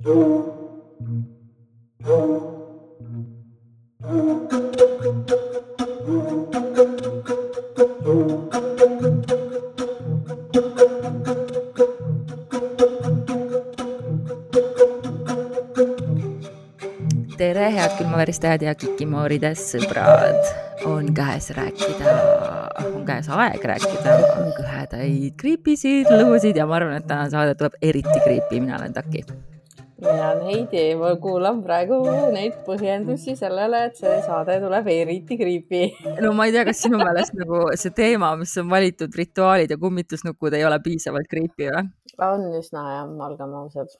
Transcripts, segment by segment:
tere, head külmaväristajad ja kikimoorides sõbrad. on käes rääkida, on käes aeg rääkida kõhedaid kriipisid, lugusid ja ma arvan, et tänane saade tuleb eriti kriipi, mina olen Taki. Mina Heidi, ma kuulan praegu neid põhjendusi sellele, et see saade tuleb eriti kriipi. no ma ei tea, kas sinu meelest nagu see teema, mis on valitud, rituaalid ja kummitusnukud ei ole piisavalt kriipi või? on üsna jah, olgem ausad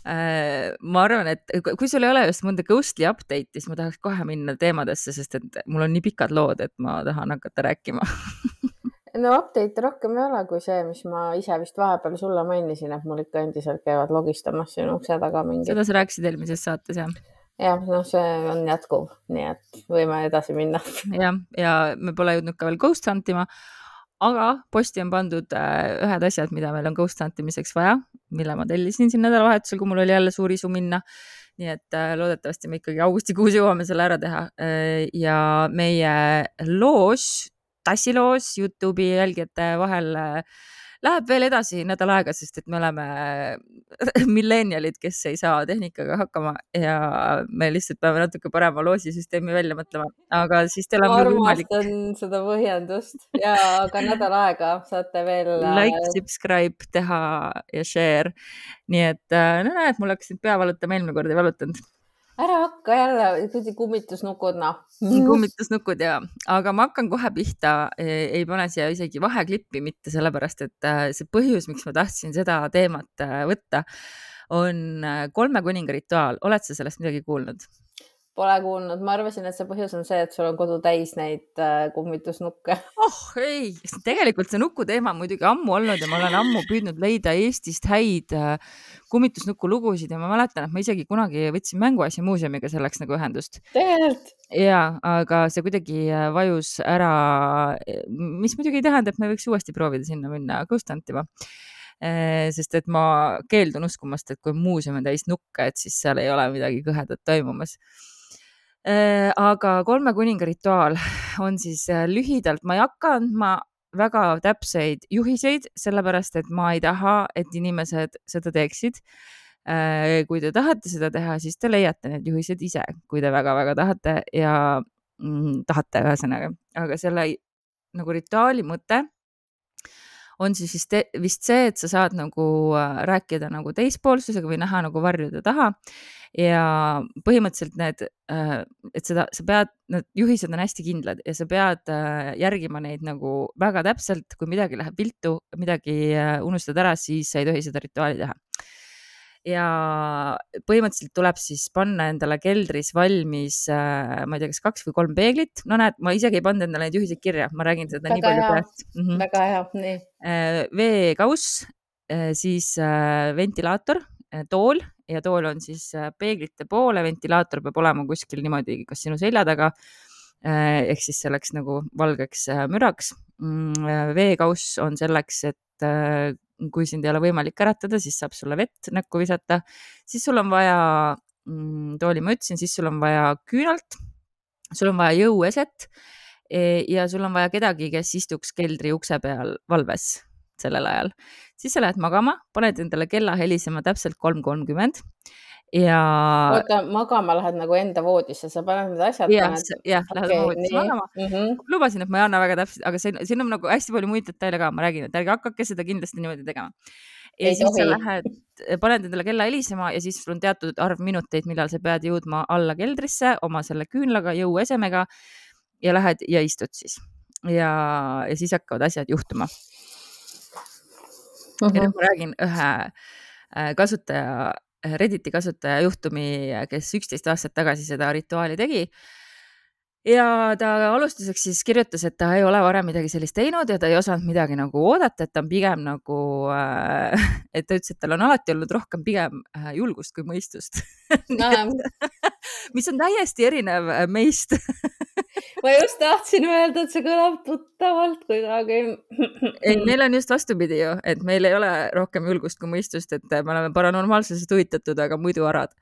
Äh, ma arvan, et kui sul ei ole just mõnda ghostly update'i, siis ma tahaks kohe minna teemadesse, sest et mul on nii pikad lood, et ma tahan hakata rääkima no update'e rohkem ei ole kui see, mis ma ise vist vahepeal sulle mainisin, et mul ikka endiselt käivad logistamas sinu ukse taga mingid. seda sa rääkisid eelmises saates jah? jah, noh, see on jätkuv, nii et võime edasi minna. jah, ja me pole jõudnud ka veel ghost hunt ima aga posti on pandud äh, ühed asjad, mida meil on ghost hunt imiseks vaja, mille ma tellisin siin nädalavahetusel, kui mul oli jälle suur isu minna. nii et äh, loodetavasti me ikkagi augustikuus jõuame selle ära teha äh, ja meie loos, tassiloos Youtube'i jälgijate vahel äh, läheb veel edasi nädal aega, sest et me oleme millenialid, kes ei saa tehnikaga hakkama ja me lihtsalt peame natuke parema loosisüsteemi välja mõtlema, aga siis teil on võimalik. seda põhjendust ja ka nädal aega saate veel. Like, subscribe teha ja share. nii et äh, no näed, mul hakkas nüüd pea valutama, eelmine kord ei valutanud ära hakka jälle, kummitusnukud, noh. kummitusnukud ja, aga ma hakkan kohe pihta, ei pane siia isegi vaheklippi mitte sellepärast, et äh, see põhjus, miks ma tahtsin seda teemat äh, võtta, on äh, kolme kuninga rituaal. oled sa sellest midagi kuulnud? Pole kuulnud, ma arvasin, et see põhjus on see, et sul on kodu täis neid kummitusnukke. oh ei, tegelikult see nukuteema on muidugi ammu olnud ja ma olen ammu püüdnud leida Eestist häid kummitusnuku lugusid ja ma mäletan, et ma isegi kunagi võtsin mänguasja muuseumiga selleks nagu ühendust. tegelikult? ja, aga see kuidagi äh, vajus ära, mis muidugi ei tähenda, et me võiks uuesti proovida sinna minna ghost hunt ima äh, sest et ma keeldun uskumast, et kui muuseum on täis nukke, et siis seal ei ole midagi kõhedat toimumas. Äh, aga kolme kuninga rituaal on siis lühidalt, ma ei hakka andma väga täpseid juhiseid, sellepärast et ma ei taha, et inimesed seda teeksid. Äh, kui te tahate seda teha, siis te leiate need juhised ise, kui te väga-väga tahate ja mm, tahate ühesõnaga, aga selle nagu rituaali mõte on siis vist, see, et sa saad nagu äh, rääkida nagu teispoolsusega või näha nagu varjude taha. Ja põhimõtteliselt need, äh, et seda, sa pead, need juhised on hästi kindlad ja sa pead äh, järgima neid nagu väga täpselt, kui midagi läheb viltu, midagi unustad ära, siis sa ei tohi seda rituaali teha ja põhimõtteliselt tuleb siis panna endale keldris valmis, ma ei tea, kas kaks või kolm peeglit, no näed, ma isegi ei pannud endale neid juhiseid kirja, ma räägin seda väga nii palju peast mm. -hmm. väga hea, nii. veekauss, siis ventilaator, tool ja tool on siis äh, peeglite poole, ventilaator peab olema kuskil niimoodi, kas sinu selja taga äh, ehk siis selleks nagu valgeks äh, müraks. Mm, veekauss on selleks, et kui sind ei ole võimalik äratada, siis saab sulle vett näkku visata, siis sul on vaja, mm, tooli ma ütlesin, siis sul on vaja küünalt, sul on vaja jõueset e, ja sul on vaja kedagi, kes istuks keldri ukse peal valves sellel ajal. siis sa lähed magama, paned endale kella helisema täpselt kolm kolmkümmend ja. oota, magama lähed nagu enda voodisse, sa paned need asjad. jah, jah, lähed okay, voodisse magama mm. -hmm. lubasin, et ma ei anna väga täpselt, aga siin, siin on nagu hästi palju muid detaile ka, ma räägin, et ärge hakake seda kindlasti niimoodi tegema. ja ei siis tohi. sa lähed, paned endale kella helisema ja siis sul on teatud arv minuteid, millal sa pead jõudma alla keldrisse oma selle küünlaga, jõuesemega ja lähed ja istud siis ja, ja siis hakkavad asjad juhtuma uh. -huh. ja nüüd ma räägin ühe äh, kasutaja, Redditi kasutaja juhtumi, kes üksteist aastat tagasi seda rituaali tegi. Ja ta alustuseks siis kirjutas, et ta ei ole varem midagi sellist teinud ja ta ei osanud midagi nagu oodata, et ta on pigem nagu äh,, et ta ütles, et tal on alati olnud rohkem pigem äh, julgust kui mõistust. Mis on täiesti erinev äh, meist ma just tahtsin öelda, et see kõlab tuttavalt kuidagi. ei, meil on just vastupidi ju, et meil ei ole rohkem julgust kui mõistust, et me oleme paranormaalsusest huvitatud, aga muidu arad.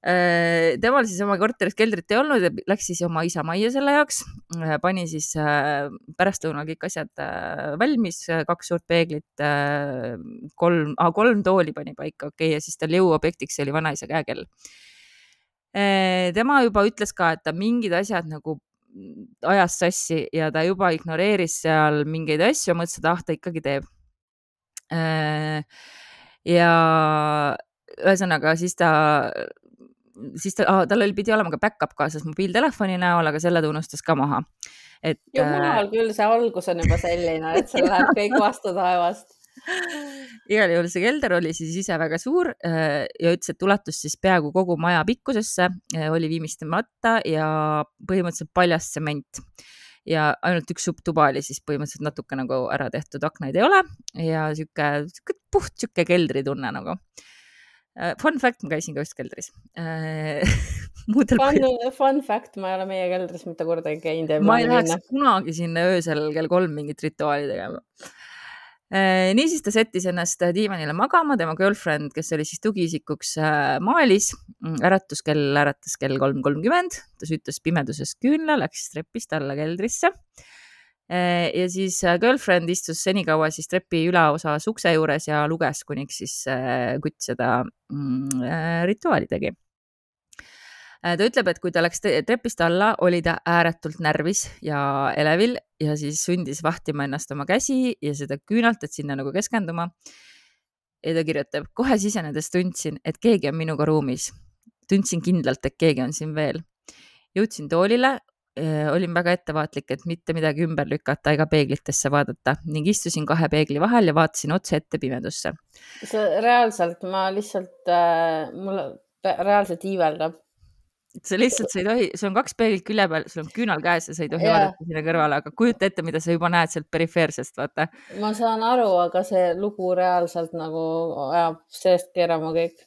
Äh, temal siis oma korteris keldrit ei olnud ja läks siis oma isa majja selle jaoks, äh, pani siis äh, pärastlõunal kõik asjad valmis, kaks suurt peeglit, kolm ah,, kolm tooli pani paika, okei okay,, ja siis tal jõuobjektiks oli vanaisa käekell tema juba ütles ka, et ta mingid asjad nagu ajas sassi ja ta juba ignoreeris seal mingeid asju, mõtles, et ah, ta ikkagi teeb. ja ühesõnaga siis ta, siis ta ah,, tal oli, pidi olema ka back-up kaasas mobiiltelefoni näol, aga selle ta unustas ka maha. et. jumal küll, see algus on juba selline, et seal läheb kõik vastu taevast igal juhul see kelder oli siis ise väga suur äh, ja ütles, et ulatus siis peaaegu kogu maja pikkusesse, äh, oli viimistlemata ja põhimõtteliselt paljas tsement ja ainult üks tuba oli siis põhimõtteliselt natuke nagu ära tehtud, aknaid ei ole ja sihuke, sihuke puht sihuke keldritunne nagu. Äh, fun fact, ma käisin ka just keldris fun, fun fact, ma ei ole meie keldris mitte kordagi käinud. ma ei läheks kunagi sinna öösel kell kolm mingit rituaali tegema niisiis ta sättis ennast diivanile magama, tema girlfriend, kes oli siis tugiisikuks, äh, maalis. Mm, äratuskell äratas kell kolm kolmkümmend, ta süttas pimeduses küünla, läks trepist alla keldrisse. Äh, ja siis girlfriend istus senikaua siis trepi ülaosas ukse juures ja luges, kuniks siis kutt seda mm, rituaali tegi Äh, ta ütleb, et kui ta läks trepist alla, oli ta ääretult närvis ja elevil ja siis sundis vahtima ennast oma käsi ja seda küünalt, et sinna nagu keskenduma. ja ta kirjutab, kohe sisenedes tundsin, et keegi on minuga ruumis. tundsin kindlalt, et keegi on siin veel. jõudsin toolile, äh, olin väga ettevaatlik, et mitte midagi ümber lükata ega peeglitesse vaadata ning istusin kahe peegli vahel ja vaatasin otse ette pimedusse. see reaalselt, ma lihtsalt äh,, mul reaalselt iiveldab sa lihtsalt, sa ei tohi, sul on kaks peeglit külje peal, sul on küünal käes ja sa ei tohi yeah. vaadata sinna kõrvale, aga kujuta ette, mida sa juba näed sealt perifeersest, vaata. ma saan aru, aga see lugu reaalselt nagu ajab seest keerama kõik.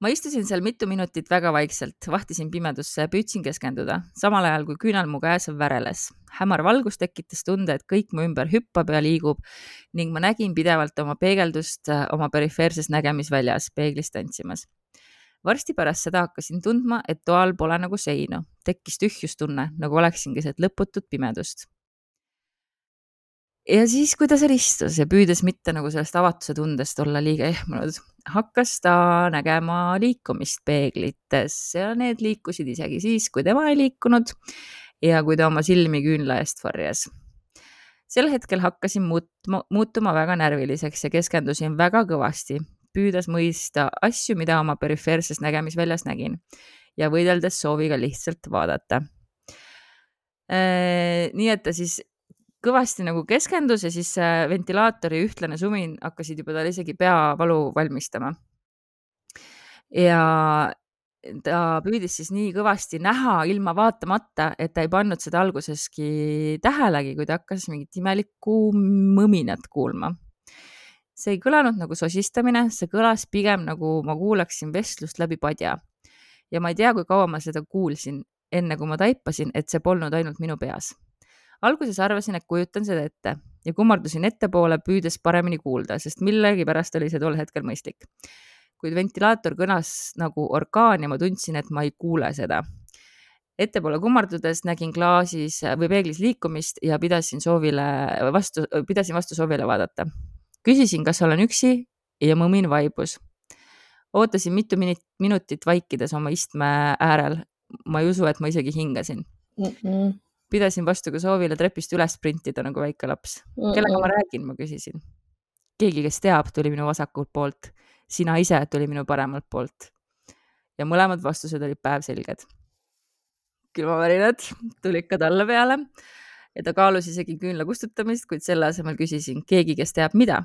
ma istusin seal mitu minutit väga vaikselt, vahtisin pimedusse ja püüdsin keskenduda, samal ajal kui küünal mu käes väreles. hämar valgus tekitas tunde, et kõik mu ümber hüppab ja liigub ning ma nägin pidevalt oma peegeldust oma perifeerses nägemisväljas peeglis tantsimas varsti pärast seda hakkasin tundma, et toal pole nagu seinu, tekkis tühjustunne, nagu oleksin keset lõputut pimedust. ja siis, kui ta seal istus ja püüdes mitte nagu sellest avatuse tundest olla liiga ehmunud, hakkas ta nägema liikumist peeglites ja need liikusid isegi siis, kui tema ei liikunud ja kui ta oma silmi küünla eest varjas sel hetkel hakkasin muutma, muutuma väga närviliseks ja keskendusin väga kõvasti, püüdes mõista asju, mida oma perifeerses nägemisväljas nägin ja võideldes sooviga lihtsalt vaadata. Äh, nii et ta siis kõvasti nagu keskendus ja siis ventilaatori ühtlane sumin hakkasid juba tal isegi peavalu valmistama. ja ta püüdis siis nii kõvasti näha ilma vaatamata, et ta ei pannud seda alguseski tähelegi, kui ta hakkas mingit imelikku mõminat kuulma see ei kõlanud nagu sosistamine, see kõlas pigem nagu ma kuulaksin vestlust läbi padja. ja ma ei tea, kui kaua ma seda kuulsin, enne kui ma taipasin, et see polnud ainult minu peas. alguses arvasin, et kujutan seda ette ja kummardusin ettepoole, püüdes paremini kuulda, sest millegipärast oli see tol hetkel mõistlik. kuid ventilaator kõnas nagu orkaan ja ma tundsin, et ma ei kuule seda ettepoole kummardudes nägin klaasis või peeglis liikumist ja pidasin soovile vastu, pidasin vastu soovile vaadata küsisin, kas olen üksi ja mõmin vaibus. ootasin mitu minutit vaikides oma istme äärel. ma ei usu, et ma isegi hingasin mm. -mm. pidasin vastu ka soovile trepist üles sprintida nagu väike laps mm. -mm. kellega ma räägin, ma küsisin. keegi, kes teab, tuli minu vasakult poolt. sina ise tuli minu paremalt poolt. ja mõlemad vastused olid päevselged. külmavärinad tulid ka talle peale ja ta kaalus isegi küünla kustutamist, kuid selle asemel küsisin keegi, kes teab mida.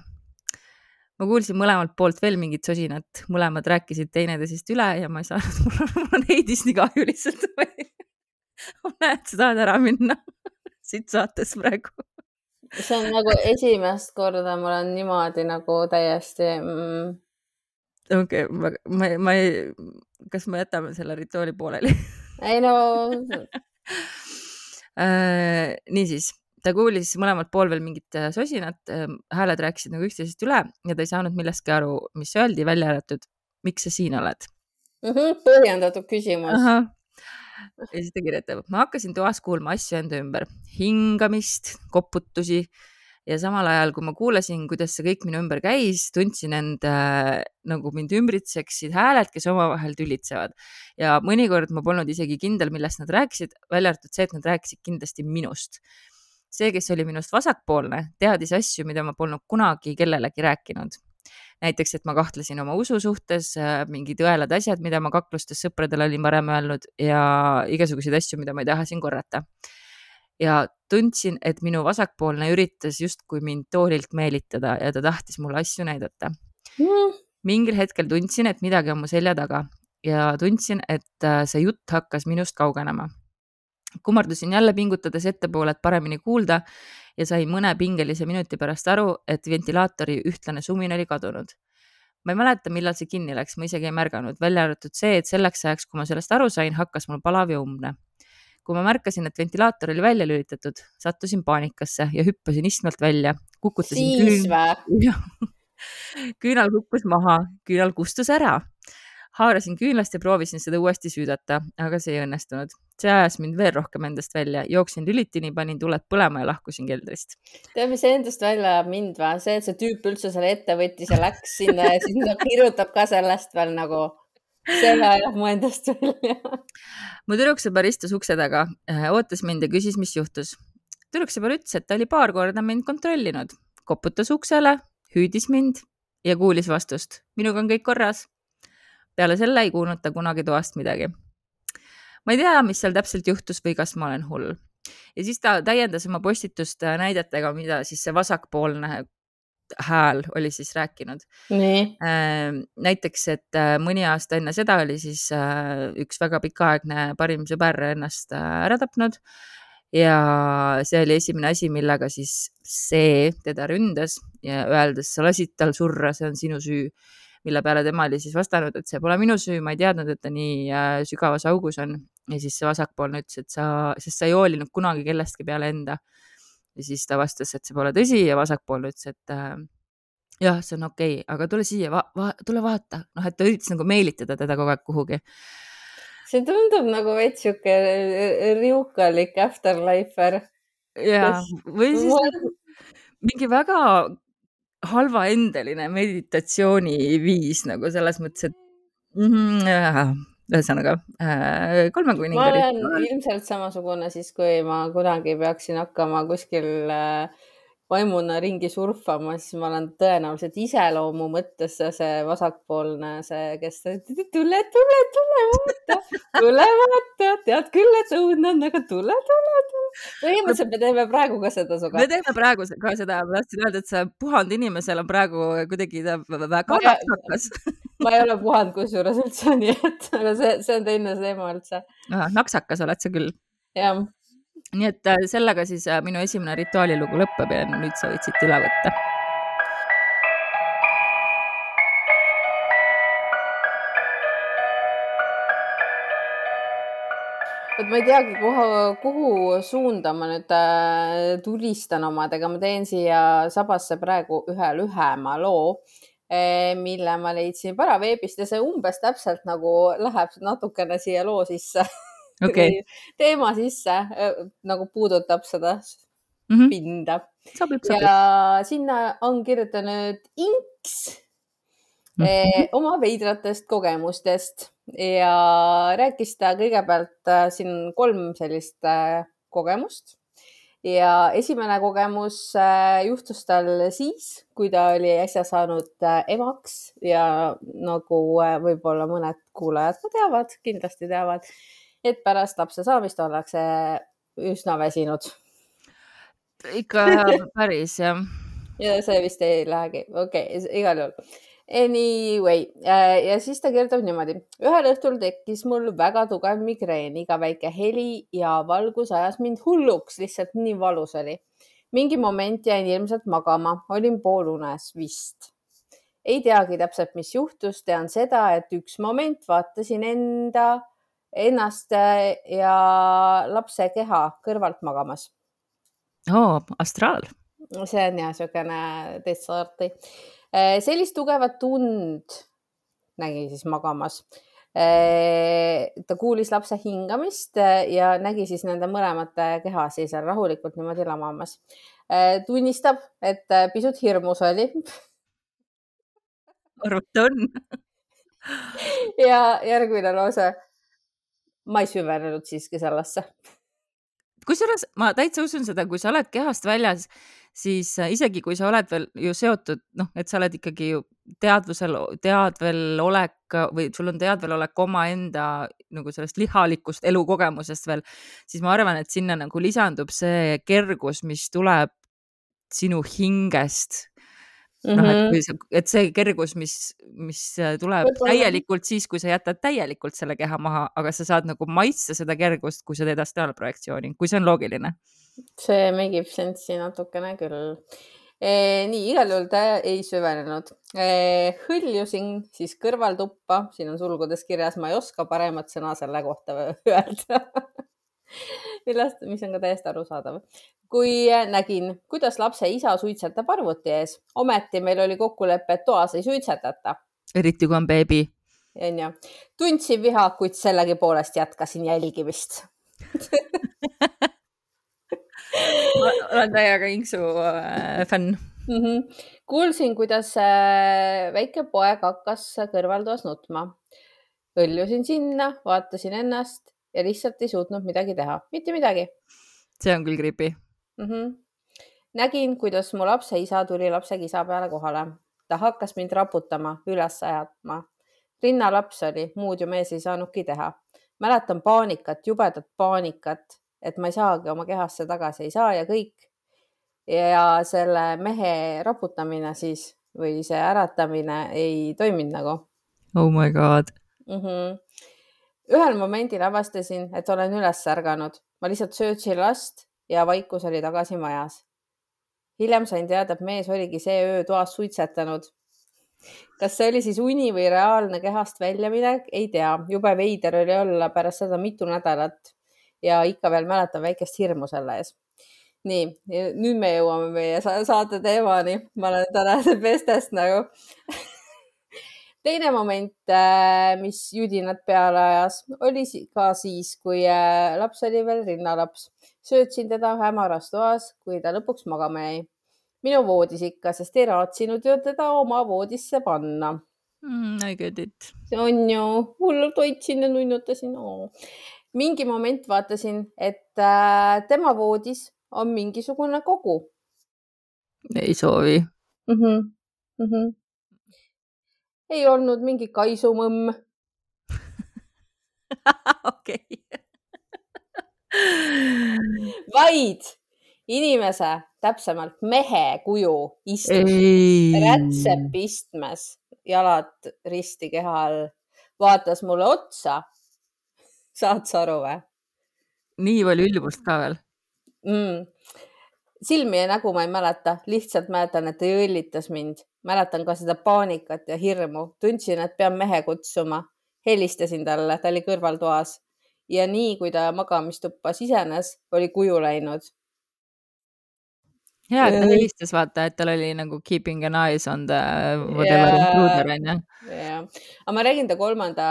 ma kuulsin mõlemalt poolt veel mingit sosinat, mõlemad rääkisid teineteisest üle ja ma ei saanud, mul on Heidist nii kahju lihtsalt ma näen, et sa tahad ära minna siit saatest praegu. see on nagu esimest korda mul on niimoodi nagu täiesti mm. okei okay,, ma, ma ei, kas me jätame selle rituaali pooleli ei no niisiis, ta kuulis mõlemalt pool veel mingit äh, sosinat, hääled rääkisid nagu üksteisest üle ja ta ei saanud millestki aru, mis öeldi, välja arvatud, miks sa siin oled mm. -hmm, põhjendatud küsimus. ja siis ta kirjutab, ma hakkasin toas kuulma asju enda ümber, hingamist, koputusi ja samal ajal, kui ma kuulasin, kuidas see kõik minu ümber käis, tundsin end äh, nagu mind ümbritseksid hääled, kes omavahel tülitsevad. Ja mõnikord ma polnud isegi kindel, millest nad rääkisid, välja arvatud see, et nad rääkisid kindlasti minust. see, kes oli minust vasakpoolne, teadis asju, mida ma polnud kunagi kellelegi rääkinud. Näiteks, et ma kahtlesin oma usu suhtes, äh, mingid õelad asjad, mida ma kaklustes sõpradele olin varem öelnud ja igasuguseid asju, mida ma ei taha siin korrata. Ja tundsin, et minu vasakpoolne üritas justkui mind toolilt meelitada ja ta tahtis mulle asju näidata mm.. mingil hetkel tundsin, et midagi on mu selja taga ja tundsin, et äh, see jutt hakkas minust kaugenema. kummardusin jälle pingutades ettepoole, et paremini kuulda ja sain mõne pingelise minuti pärast aru, et ventilaatori ühtlane sumin oli kadunud. ma ei mäleta, millal see kinni läks, ma isegi ei märganud, välja arvatud see, et selleks ajaks, kui ma sellest aru sain, hakkas mul palav ja umbne kui ma märkasin, et ventilaator oli välja lülitatud, sattusin paanikasse ja hüppasin istmelt välja, kukutasin või? küünal kukkus maha, küünal kustus ära. haarasin küünlast ja proovisin seda uuesti süüdata, aga see ei õnnestunud. see ajas mind veel rohkem endast välja, jooksin lülitini, panin tuled põlema ja lahkusin keldrist. tead, mis endast välja ajab mind või? see, et see tüüp üldse selle ette võttis ja läks sinna ja siis ta kirjutab ka sellest veel nagu selle ajab mu endast välja. mu tüdruksõber istus ukse taga, äh, ootas mind ja küsis, mis juhtus. tüdruksõber ütles, et ta oli paar korda mind kontrollinud, koputas uksele, hüüdis mind ja kuulis vastust. minuga on kõik korras. peale selle ei kuulnud ta kunagi toast midagi. ma ei tea, mis seal täpselt juhtus või kas ma olen hull ja siis ta täiendas oma postitust äh, näidetega, mida siis see vasakpoolne hääl oli siis rääkinud. Ehm, näiteks, et äh, mõni aasta enne seda oli siis äh, üks väga pikaaegne parim sõber ennast äh, ära tapnud ja see oli esimene asi, millega siis see teda ründas ja öeldes, sa lasid tal surra, see on sinu süü. mille peale tema oli siis vastanud, et see pole minu süü, ma ei teadnud, et ta nii sügavas augus on. ja siis see vasakpoolne ütles, et sa, sest sa ei hoolinud kunagi kellestki peale enda ja siis ta vastas, et see pole tõsi ja vasakpoolne ütles, et äh, jah, see on okei okay,, aga tule siia va, va, tule vaata, noh, et ta üritas nagu meelitada teda kogu aeg kuhugi. see tundub nagu veits sihuke riukalik afterlifer. ja, või siis nagu mingi väga halvaendeline meditatsiooniviis nagu selles mõttes, et mm, -hmm, ühesõnaga äh, kolme kuninga. ma olen ilmselt samasugune siis, kui ma kunagi peaksin hakkama kuskil äh, vaimuna ringi surfama, siis ma olen tõenäoliselt iseloomu mõttes see vasakpoolne, see, kes tule, tule, tule vaata, tule vaata, tead küll, et õudne on, aga tule, tule, tule. põhimõtteliselt me teeme praegu ka seda sinuga. me teeme praegu ka seda, ma tahtsin öelda, et see puhanud inimesel on praegu kuidagi väga naksakas ma ei ole puhanud kusjuures üldse, nii et, aga see, see on teine teema üldse. naksakas oled sa küll. jah. nii et äh, sellega siis äh, minu esimene rituaalilugu lõpeb ja nüüd sa võid siit üle võtta vot ma ei teagi, kuhu, kuhu suunda ma nüüd äh, tulistan omadega, ma teen siia sabasse praegu ühe lühema loo mille ma leidsin paraveebist ja see umbes täpselt nagu läheb natukene siia loo sisse okay. teema sisse, eh, nagu puudutab seda mm -hmm. pinda. ja sinna on kirjutanud Inks mm -hmm. oma veidratest kogemustest ja rääkis ta kõigepealt siin kolm sellist kogemust ja esimene kogemus äh, juhtus tal siis, kui ta oli äsja saanud äh, emaks ja nagu äh, võib-olla mõned kuulajad ka teavad, kindlasti teavad, et pärast lapse saamist ollakse üsna väsinud. ikka päris jah. ja see vist ei lähegi, okei okay,, igal juhul Anyway äh, ja siis ta kirjutab niimoodi. ühel õhtul tekkis mul väga tugev migreen, iga väike heli ja valgus ajas mind hulluks, lihtsalt nii valus oli. mingi moment jäin ilmselt magama, olin poolunes vist. ei teagi täpselt, mis juhtus, tean seda, et üks moment vaatasin enda ennast ja lapse keha kõrvalt magamas. oo, astraal. see on jah, niisugune teist sorti. Sellist tugevat und nägi siis magamas ta kuulis lapse hingamist ja nägi siis nende mõlemate kehasi seal rahulikult niimoodi lamamas. tunnistab, et pisut hirmus oli. arvata on ja järgmine lause. ma ei süvenenud siiski sellesse. kusjuures ma täitsa usun seda, kui sa oled kehast väljas, siis äh, isegi kui sa oled veel ju seotud, noh, et sa oled ikkagi ju teadvusel, teadvelolek või sul on teadvelolek omaenda nagu sellest lihalikust elukogemusest veel, siis ma arvan, et sinna nagu lisandub see kergus, mis tuleb sinu hingest noh, et mhm. kui sa, et see kergus, mis, mis tuleb Võtame. täielikult siis, kui sa jätad täielikult selle keha maha, aga sa saad nagu maitsta seda kergust, kui sa teed astraalprojektsiooni, kui see on loogiline. see make ib sense'i natukene küll e,. nii, igal juhul ta ei süvenenud e,. hõljusin siis kõrvaltuppa, siin on sulgudes kirjas, ma ei oska paremat sõna selle kohta öelda millest, mis on ka täiesti arusaadav kui nägin, kuidas lapse isa suitsetab arvuti ees. ometi meil oli kokkulepe, et toas ei suitsetata. eriti kui on beebi. onju. tundsin viha, kuid sellegipoolest jätkasin jälgimist olen täiega Inksu äh, fänn mm. -hmm. kuulsin, kuidas äh, väike poeg hakkas kõrvaltoas nutma. hõljusin sinna, vaatasin ennast ja lihtsalt ei suutnud midagi teha, mitte midagi. see on küll creepy mm. -hmm. nägin, kuidas mu lapse isa tuli lapse kisa peale kohale. ta hakkas mind raputama, üles ajama. rinnalaps oli, muud ju mees ei saanudki teha. mäletan paanikat, jubedat paanikat, et ma ei saagi oma kehasse tagasi, ei saa ja kõik. ja selle mehe raputamine siis või see äratamine ei toiminud nagu. Oh my god mm. -hmm ühel momendil avastasin, et olen üles ärganud, ma lihtsalt söötsin last ja vaikus oli tagasi majas. hiljem sain teada, et mees oligi see öö toas suitsetanud. kas see oli siis uni või reaalne kehast väljaminek, ei tea, jube veider oli olla pärast seda mitu nädalat ja ikka veel mäletan väikest hirmu selle ees nii, nüüd me jõuame meie saate teemani. ma olen täna pestest nagu teine moment, äh, mis judinat peale ajas, oli ka siis, kui äh, laps oli veel rinnalaps söötsin teda hämaras toas, kui ta lõpuks magama jäi. minu voodis ikka, sest ei raatsinud ju teda oma voodisse panna mm,. I get it. on ju, hullult hoidsin ja nunnutasin oh.. mingi moment vaatasin, et äh, tema voodis on mingisugune kogu. ei soovi mm. -hmm. Mm -hmm. Ei olnud mingi kaisumõmm okei vaid inimese, täpsemalt mehe kuju istus rätsepistmes, jalad risti keha all, vaatas mulle otsa. saad sa aru või? nii palju ülbust ka veel mm.? Silmi ja nägu ma ei mäleta, lihtsalt mäletan, et ta jõllitas mind. mäletan ka seda paanikat ja hirmu, tundsin, et pean mehe kutsuma. helistasin talle, ta oli kõrvaltoas ja nii kui ta magamistuppa sisenes, oli kuju läinud. Ja, et ta helistas vaata, et tal oli nagu keeping an eyes on the whatever yeah. intruder onju. jah, aga ma räägin ta kolmanda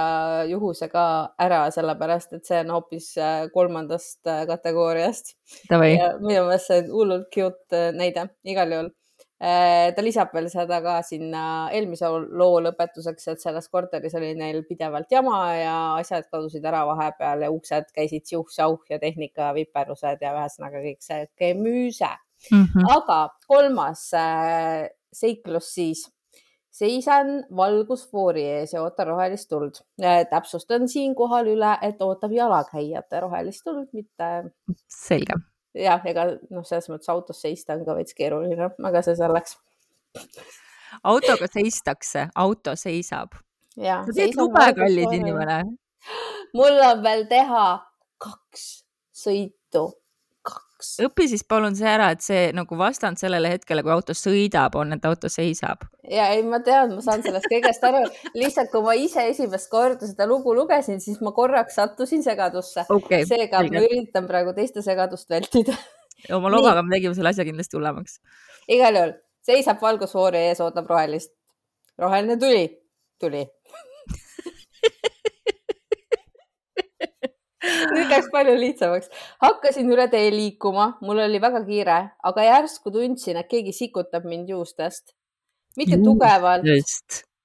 juhuse ka ära, sellepärast et see on hoopis äh, kolmandast äh, kategooriast. minu meelest see on hullult cute äh, näide igal juhul Äh, ta lisab veel seda ka sinna eelmise loo lõpetuseks, et selles korteris oli neil pidevalt jama ja asjad kadusid ära vahepeal ja uksed käisid siuh-sauh ja tehnika viperused ja ühesõnaga kõik see kemüüse mm. -hmm. aga kolmas äh, seiklus siis seisan valgusfoori ees ja ootan rohelist tuld. Äh, täpsustan siinkohal üle, et ootab jalakäijate rohelist tuld, mitte. selge jah, ega noh, selles mõttes autos seista on ka veits keeruline, aga see selleks. autoga seistakse, auto seisab. sa teed lube, kallis inimene. mul on veel teha kaks sõitu, kaks õpi siis palun see ära, et see nagu vastand sellele hetkele, kui auto sõidab, on, et auto seisab. ja ei, ma tean, ma saan sellest kõigest aru. lihtsalt, kui ma ise esimest korda seda lugu lugesin, siis ma korraks sattusin segadusse okay,. seega ma üritan praegu teiste segadust vältida oma lobaga me tegime selle asja kindlasti hullemaks. igal juhul seisab valgusfoori ees, ootab rohelist. roheline tuli, tuli nüüd läks palju lihtsamaks. hakkasin üle tee liikuma, mul oli väga kiire, aga järsku tundsin, et keegi sikutab mind juustest. mitte Juustest. tugevalt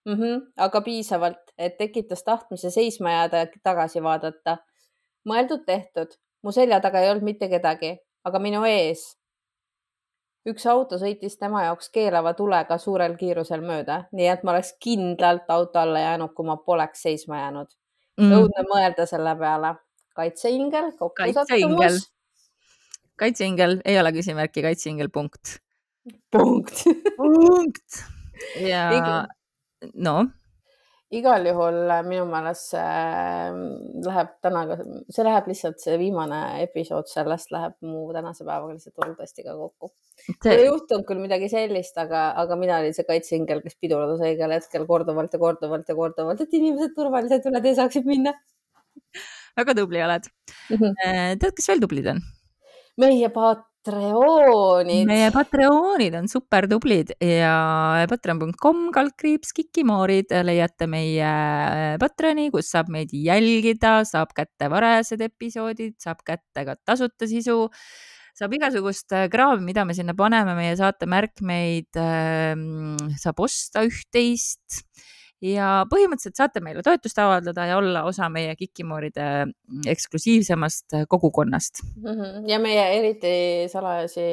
mm, -hmm, aga piisavalt, et tekitas tahtmise seisma jääda ja tagasi vaadata. mõeldud-tehtud, mu selja taga ei olnud mitte kedagi, aga minu ees. üks auto sõitis tema jaoks keelava tulega suurel kiirusel mööda, nii et ma oleks kindlalt auto alla jäänud, kui ma poleks seisma jäänud mm.. õudne mõelda selle peale kaitseingel, kokkusattumus. kaitseingel ei ole küsimärki, kaitseingel, punkt. punkt. Punkt. Ja no. Igal juhul äh, minu meelest see äh, läheb täna, see läheb lihtsalt see viimane episood sellest läheb mu tänase päevaga lihtsalt hullult ka kokku. See.... ei juhtunud küll midagi sellist, aga, aga mina olin see kaitseingel, kes pidurdas õigel hetkel korduvalt ja korduvalt ja korduvalt, et inimesed turvaliselt üle tee saaksid minna väga tubli oled mm. -hmm. tead, kes veel tublid on? meie Patreonid. meie Patreonid on super tublid ja patreon.com kaldkriips Kikimoorid leiate meie äh, Patreoni, kus saab meid jälgida, saab kätte varajased episoodid, saab kätte ka tasuta sisu saab igasugust äh, kraami, mida me sinna paneme, meie saate märkmeid äh, saab osta üht-teist ja põhimõtteliselt saate meile toetust avaldada ja olla osa meie Kikimooride mm, eksklusiivsemast äh, kogukonnast. -hmm. ja meie eriti salajasi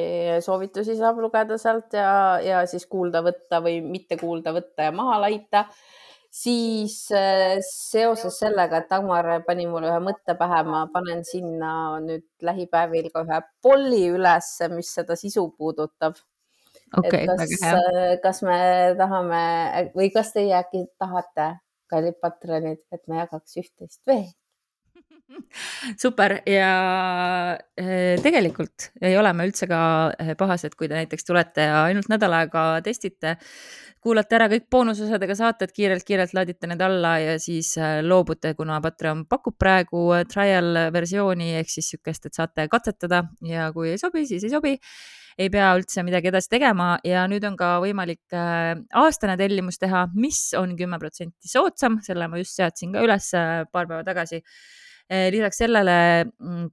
soovitusi saab lugeda sealt ja, ja siis kuulda võtta või mitte kuulda võtta ja maha laita siis äh, seoses sellega, et Dagmar pani mulle ühe mõtte pähe, ma panen sinna nüüd lähipäevil ka ühe polli ülesse, mis seda sisu puudutab okay, kas, äh, kas me tahame või kas teie äkki tahate, kallid patronid, et me jagaks üht-teist veel? super ja äh, tegelikult ei ole me üldse ka äh, pahased, kui te näiteks tulete ja ainult nädal aega testite, kuulate ära kõik boonusosadega saated, kiirelt-kiirelt laadite need alla ja siis loobute, kuna Patreon pakub praegu trial versiooni ehk siis niisugust, et saate katsetada ja kui ei sobi, siis ei sobi ei pea üldse midagi edasi tegema ja nüüd on ka võimalik aastane tellimus teha, mis on kümme protsenti soodsam, selle ma just seadsin ka üles paar päeva tagasi. Äh, lisaks sellele mm,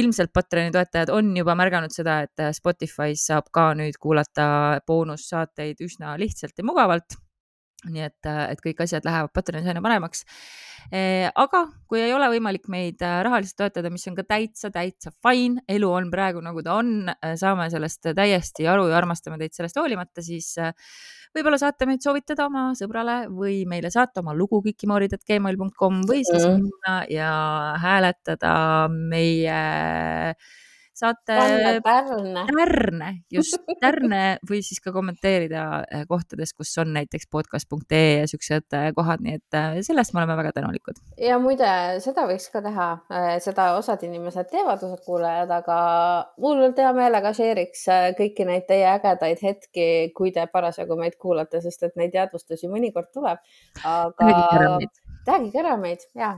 ilmselt Patreoni toetajad on juba märganud seda, et Spotify's saab ka nüüd kuulata boonussaateid üsna lihtsalt ja mugavalt nii et, et kõik asjad lähevad Patreonis aina paremaks. Eh, aga kui ei ole võimalik meid äh, rahaliselt toetada, mis on ka täitsa, täitsa fine, elu on praegu nagu ta on, äh, saame sellest täiesti aru ja armastame teid sellest hoolimata, siis äh, võib-olla saate meid soovitada oma sõbrale või meile saata oma lugu kikimoorid.gmail.com või siis mm. minna ja hääletada meie saate Tärne, Tärne, just Tärne või siis ka kommenteerida äh, kohtades, kus on näiteks podcast.ee ja siuksed äh, kohad, nii et äh, sellest me oleme väga tänulikud. ja muide, seda võiks ka teha, seda osad inimesed teevad, osad kuulajad, aga mul hea meelega share'iks kõiki neid teie ägedaid hetki, kui te parasjagu meid kuulate, sest et neid jäädvustusi mõnikord tuleb. aga rääkige ära meid ja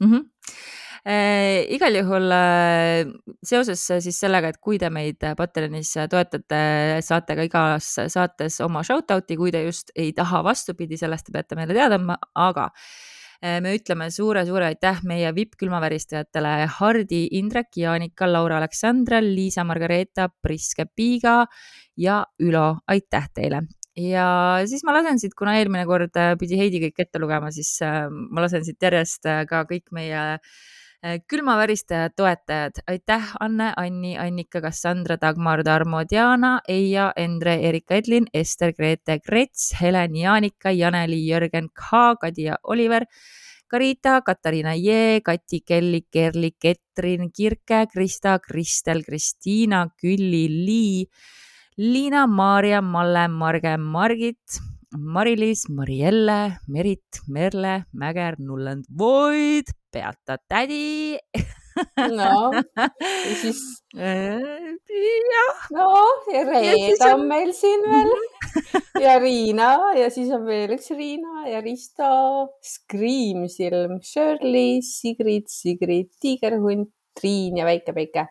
mm. -hmm igal juhul äh, seoses äh, siis sellega, et kui te meid Patreonis toetate, saate ka igas saates oma shout out'i, kui te just ei taha vastupidi, sellest te peate meile teada andma, aga äh, me ütleme suure-suure aitäh meie vipp-külmaväristajatele Hardi, Indrek, Jaanika, Laura, Aleksandra, Liisa, Margareeta, Priske, Piiga ja Ülo, aitäh teile! Ja siis ma lasen siit, kuna eelmine kord pidi Heidi kõik ette lugema, siis ma lasen siit järjest ka kõik meie Äh, külmaväristajad, toetajad, aitäh, Anne, Anni, Annika, Kassandra, Dagmar, Tarmo, Diana, Eija, Endre, Erika, Edlin, Ester, Grete, Grets, Helen, Jaanika, Janeli, Jörgen, K, Kadi ja Oliver, Karita, Katariina Jee, Kati, Kelly, Kerli, Ketrin, Kirke, Krista, Kristel, Kristiina, Külli, Lii, Liina, Maarja, Malle, Marge, Margit Mari-Liis, Marielle, Merit, Merle, Mäger, Nullend, Void, Beata tädi no, ja siis. jah. no ja Reet on meil siin veel ja Riina ja siis on veel üks Riina ja Risto, Screamsilm, Shirley, Sigrid, Sigrid, Tiigerhunt, Triin ja Väike-Päike.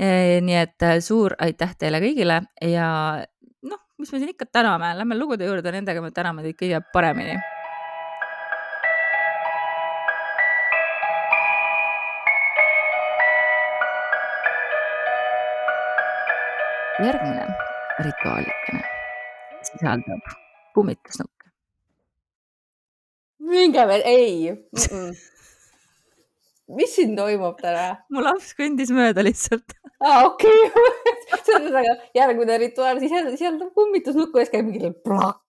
nii et äh, suur aitäh teile kõigile ja mis me siin ikka täname, lähme lugude juurde, nendega me täname teid kõige paremini järgmine rituaalikene sisaldab kummitusnukke. minge veel, ei mm. -mm. mis siin toimub täna? mu laps kõndis mööda lihtsalt. aa, okei okay. see on väga järgmine rituaal, siis sisaldab kummitusnukku ja siis käib mingi plaks.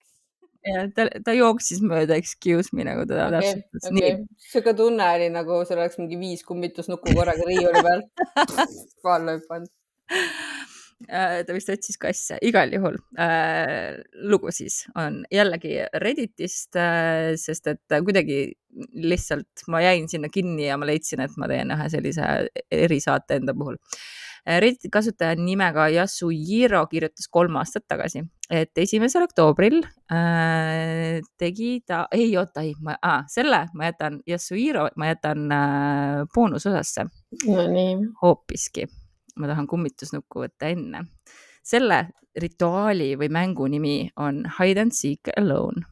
ja ta, ta jooksis mööda, excuse me nagu ta okay, täpsustas okay.. sihuke tunne oli nagu sul oleks mingi viis kummitusnukku korraga riiuli peal. alla hüpanud ta vist otsis kasse, igal juhul äh, lugu siis on jällegi Redditist äh,, sest et kuidagi lihtsalt ma jäin sinna kinni ja ma leidsin, et ma teen ühe sellise erisaate enda puhul äh,. Redditi kasutaja nimega Yasujiro kirjutas kolm aastat tagasi, et esimesel oktoobril äh, tegi ta, ei oota, ei, ma ah,, selle ma jätan, Yasujiro ma jätan äh, boonusosasse no,. hoopiski ma tahan kummitusnukku võtta enne. selle rituaali või mängu nimi on Hide and Seek Alone.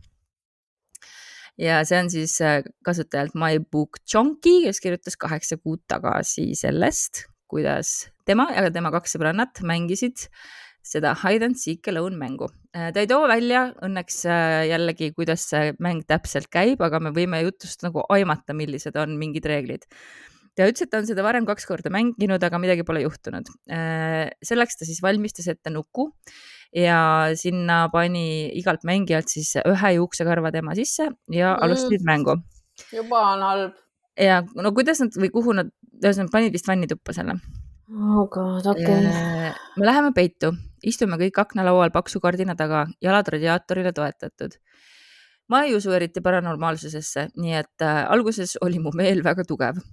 ja see on siis äh, kasutajalt MyBookChonky, kes kirjutas kaheksa kuud tagasi sellest, kuidas tema ja tema kaks sõbrannat mängisid seda Hide and Seek Alone mängu. Äh, ta ei too välja õnneks äh, jällegi, kuidas see mäng täpselt käib, aga me võime jutust nagu aimata, millised on mingid reeglid ta ütles, et ta on seda varem kaks korda mänginud, aga midagi pole juhtunud. Äh, selleks ta siis valmistas ette nuku ja sinna pani igalt mängijalt siis ühe juuksekarva tema sisse ja mm. alustasid mängu. juba on halb. ja no kuidas nad või kuhu nad, ühesõnaga panid vist vannituppa selle. oh god, okei okay.. Äh, me läheme peitu, istume kõik aknalaual paksu kardina taga, jalad radiaatorile toetatud ma ei usu eriti paranormaalsusesse, nii et äh, alguses oli mu meel väga tugev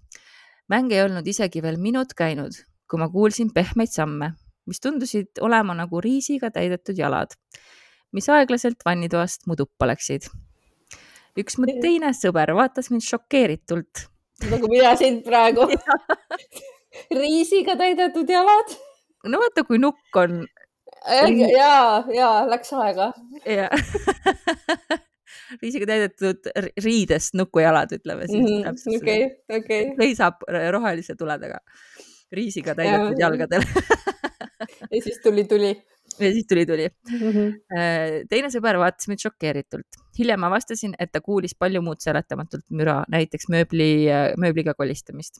mäng ei olnud isegi veel minut käinud, kui ma kuulsin pehmeid samme, mis tundusid olema nagu riisiga täidetud jalad, mis aeglaselt vannitoast mu tuppa läksid. üks mu teine sõber vaatas mind šokeeritult. nagu mina sind praegu riisiga täidetud jalad. no vaata, kui nukk on. ja, ja läks aega. jah riisiga täidetud riidest nukujalad, ütleme siis -hmm.. okei, okei. seisab rohelise tuledega, riisiga täidetud ja. jalgadel ja siis tuli tuli. ja siis tuli tuli mm. -hmm. teine sõber vaatas mind šokeeritult. hiljem avastasin, et ta kuulis palju muud seletamatult müra, näiteks mööbli, mööbliga kolistamist.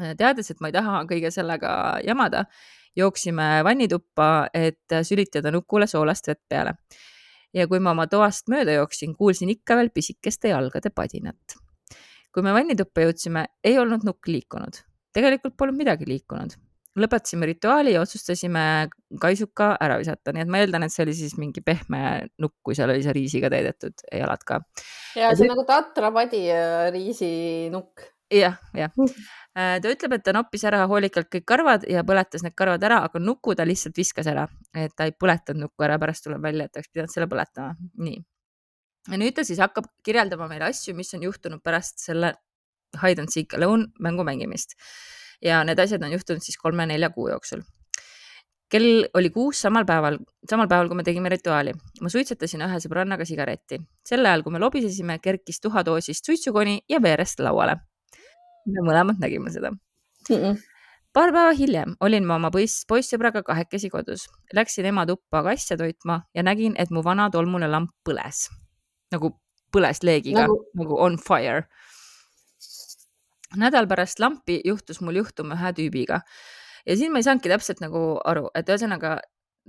Äh, teades, et ma ei taha kõige sellega jamada, jooksime vannituppa, et sülitada nukule soolast vett peale ja kui ma oma toast mööda jooksin, kuulsin ikka veel pisikeste jalgade padinat. kui me vannituppa jõudsime, ei olnud nukk liikunud. tegelikult polnud midagi liikunud. lõpetasime rituaali ja otsustasime kaisuka ära visata, nii et ma eeldan, et see oli siis mingi pehme nukk, kui seal oli see riisiga täidetud jalad ka. ja see on nagu tatrapadi riisinukk jah, jah. Äh, ta ütleb, et ta noppis ära hoolikalt kõik karvad ja põletas need karvad ära, aga nuku ta lihtsalt viskas ära, et ta ei põletanud nukku ära, pärast tuleb välja, et oleks pidanud selle põletama. nii. ja nüüd ta siis hakkab kirjeldama meile asju, mis on juhtunud pärast selle hide and seek alone mängu mängimist. ja need asjad on juhtunud siis kolme-nelja kuu jooksul kell oli kuus samal päeval, samal päeval, kui me tegime rituaali. ma suitsetasin ühe sõbrannaga sigaretti. sel ajal, kui me lobisesime, kerkis tuhadoosist suitsukoni ja veerest lauale me mõlemad nägime seda mm. -mm. paar päeva hiljem olin ma oma poiss, poissõbraga kahekesi kodus. Läksin ema tuppa kasse toitma ja nägin, et mu vana tolmune lamp põles. nagu põles leegiga nagu, nagu on fire. nädal pärast lampi juhtus mul juhtum ühe tüübiga ja siin ma ei saanudki täpselt nagu aru, et ühesõnaga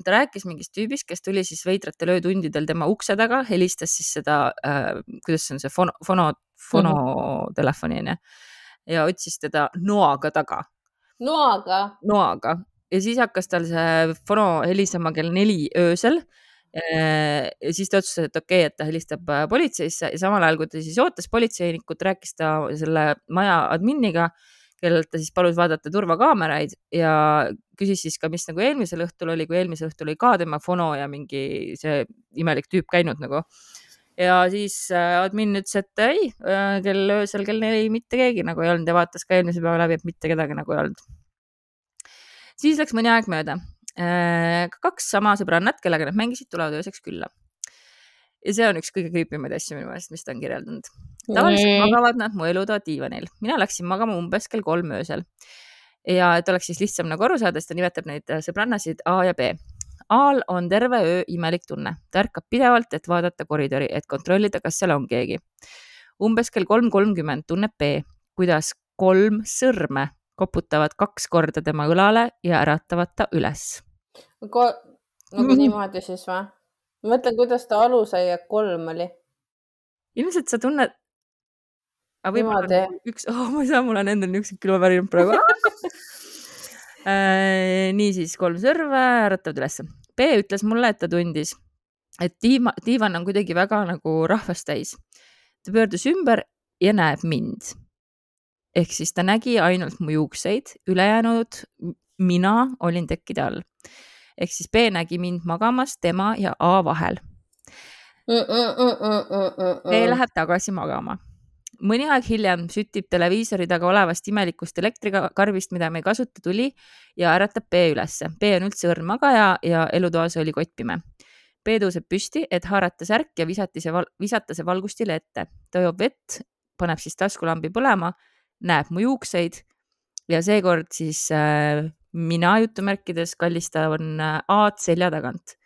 ta rääkis mingist tüübist, kes tuli siis veidratel öötundidel tema ukse taga, helistas siis seda äh,, kuidas see on see fono, fono, fonotelefoni onju mm -hmm ja otsis teda noaga taga. noaga? noaga ja siis hakkas tal see fono helisema kell neli öösel. ja siis ta otsustas, et okei okay,, et ta helistab äh, politseisse ja samal ajal, kui ta siis ootas politseinikut, rääkis ta selle maja adminiga, kellelt ta siis palus vaadata turvakaameraid ja küsis siis ka, mis nagu eelmisel õhtul oli, kui eelmisel õhtul oli ka tema fono ja mingi see imelik tüüp käinud nagu. Ja siis äh, admin ütles, et ei, äh, kell öösel kell neli mitte keegi nagu ei olnud ja vaatas ka eelmise päeva läbi, et mitte kedagi nagu ei olnud. siis läks mõni aeg mööda. kaks sama sõbrannat, kellega nad mängisid, tulevad ööseks külla ja see on üks kõige creepy maid asju minu meelest, mis ta on kirjeldanud. tavaliselt magavad nad mu elutoa diivanil, mina läksin magama umbes kell kolm öösel. ja et oleks siis lihtsam nagu aru saada, siis ta nimetab neid äh, sõbrannasid A ja B. A-l on terve öö imelik tunne, ta ärkab pidevalt, et vaadata koridori, et kontrollida, kas seal on keegi. umbes kell kolm kolmkümmend tunneb B, kuidas kolm sõrme koputavad kaks korda tema õlale ja äratavad ta üles. nagu mm -hmm. niimoodi siis või? ma mõtlen, kuidas ta alusaia kolm oli. ilmselt sa tunned. aga võib-olla üks oh,, ma ei saa, mul on endal niisugused külmavärinad praegu äh, niisiis, kolm sõrve äratavad ülesse. B ütles mulle, et ta tundis, et diiva, diivan on kuidagi väga nagu rahvast täis. ta pöördus ümber ja näeb mind. ehk siis ta nägi ainult mu juukseid, ülejäänud mina olin tekkide all ehk siis B nägi mind magamas tema ja A vahel. B läheb tagasi magama. Mõni aeg hiljem süttib televiisori taga olevast imelikust elektrikarvist, mida me ei kasuta, tuli ja äratab B ülesse. B on üldse õrn magaja ja elutoas oli kottpime. B tõuseb püsti, et haarata särk ja visati see, visata see valgustile ette. ta joob vett, paneb siis taskulambi põlema, näeb mu juukseid ja seekord siis äh, mina jutumärkides kallistan äh, A-d selja tagant.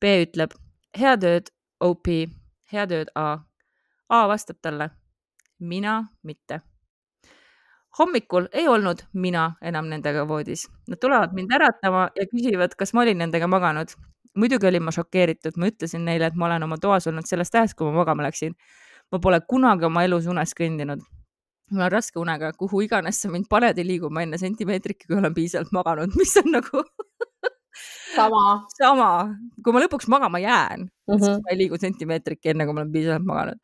B ütleb head ööd, OP, head ööd, A. A vastab talle, mina mitte. hommikul ei olnud mina enam nendega voodis. Nad tulevad mind äratama ja küsivad, kas ma olin nendega maganud. muidugi olin ma šokeeritud, ma ütlesin neile, et ma olen oma toas olnud sellest ajast, kui ma magama läksin. ma pole kunagi oma elus unes kõndinud mul on raske unega, kuhu iganes sa mind paned, ei liigu ma enne sentimeetrikki, kui olen piisavalt maganud, mis on nagu sama. sama, kui ma lõpuks magama jään mm, -hmm. siis ma ei liigu sentimeetrikki, enne kui ma olen piisavalt maganud.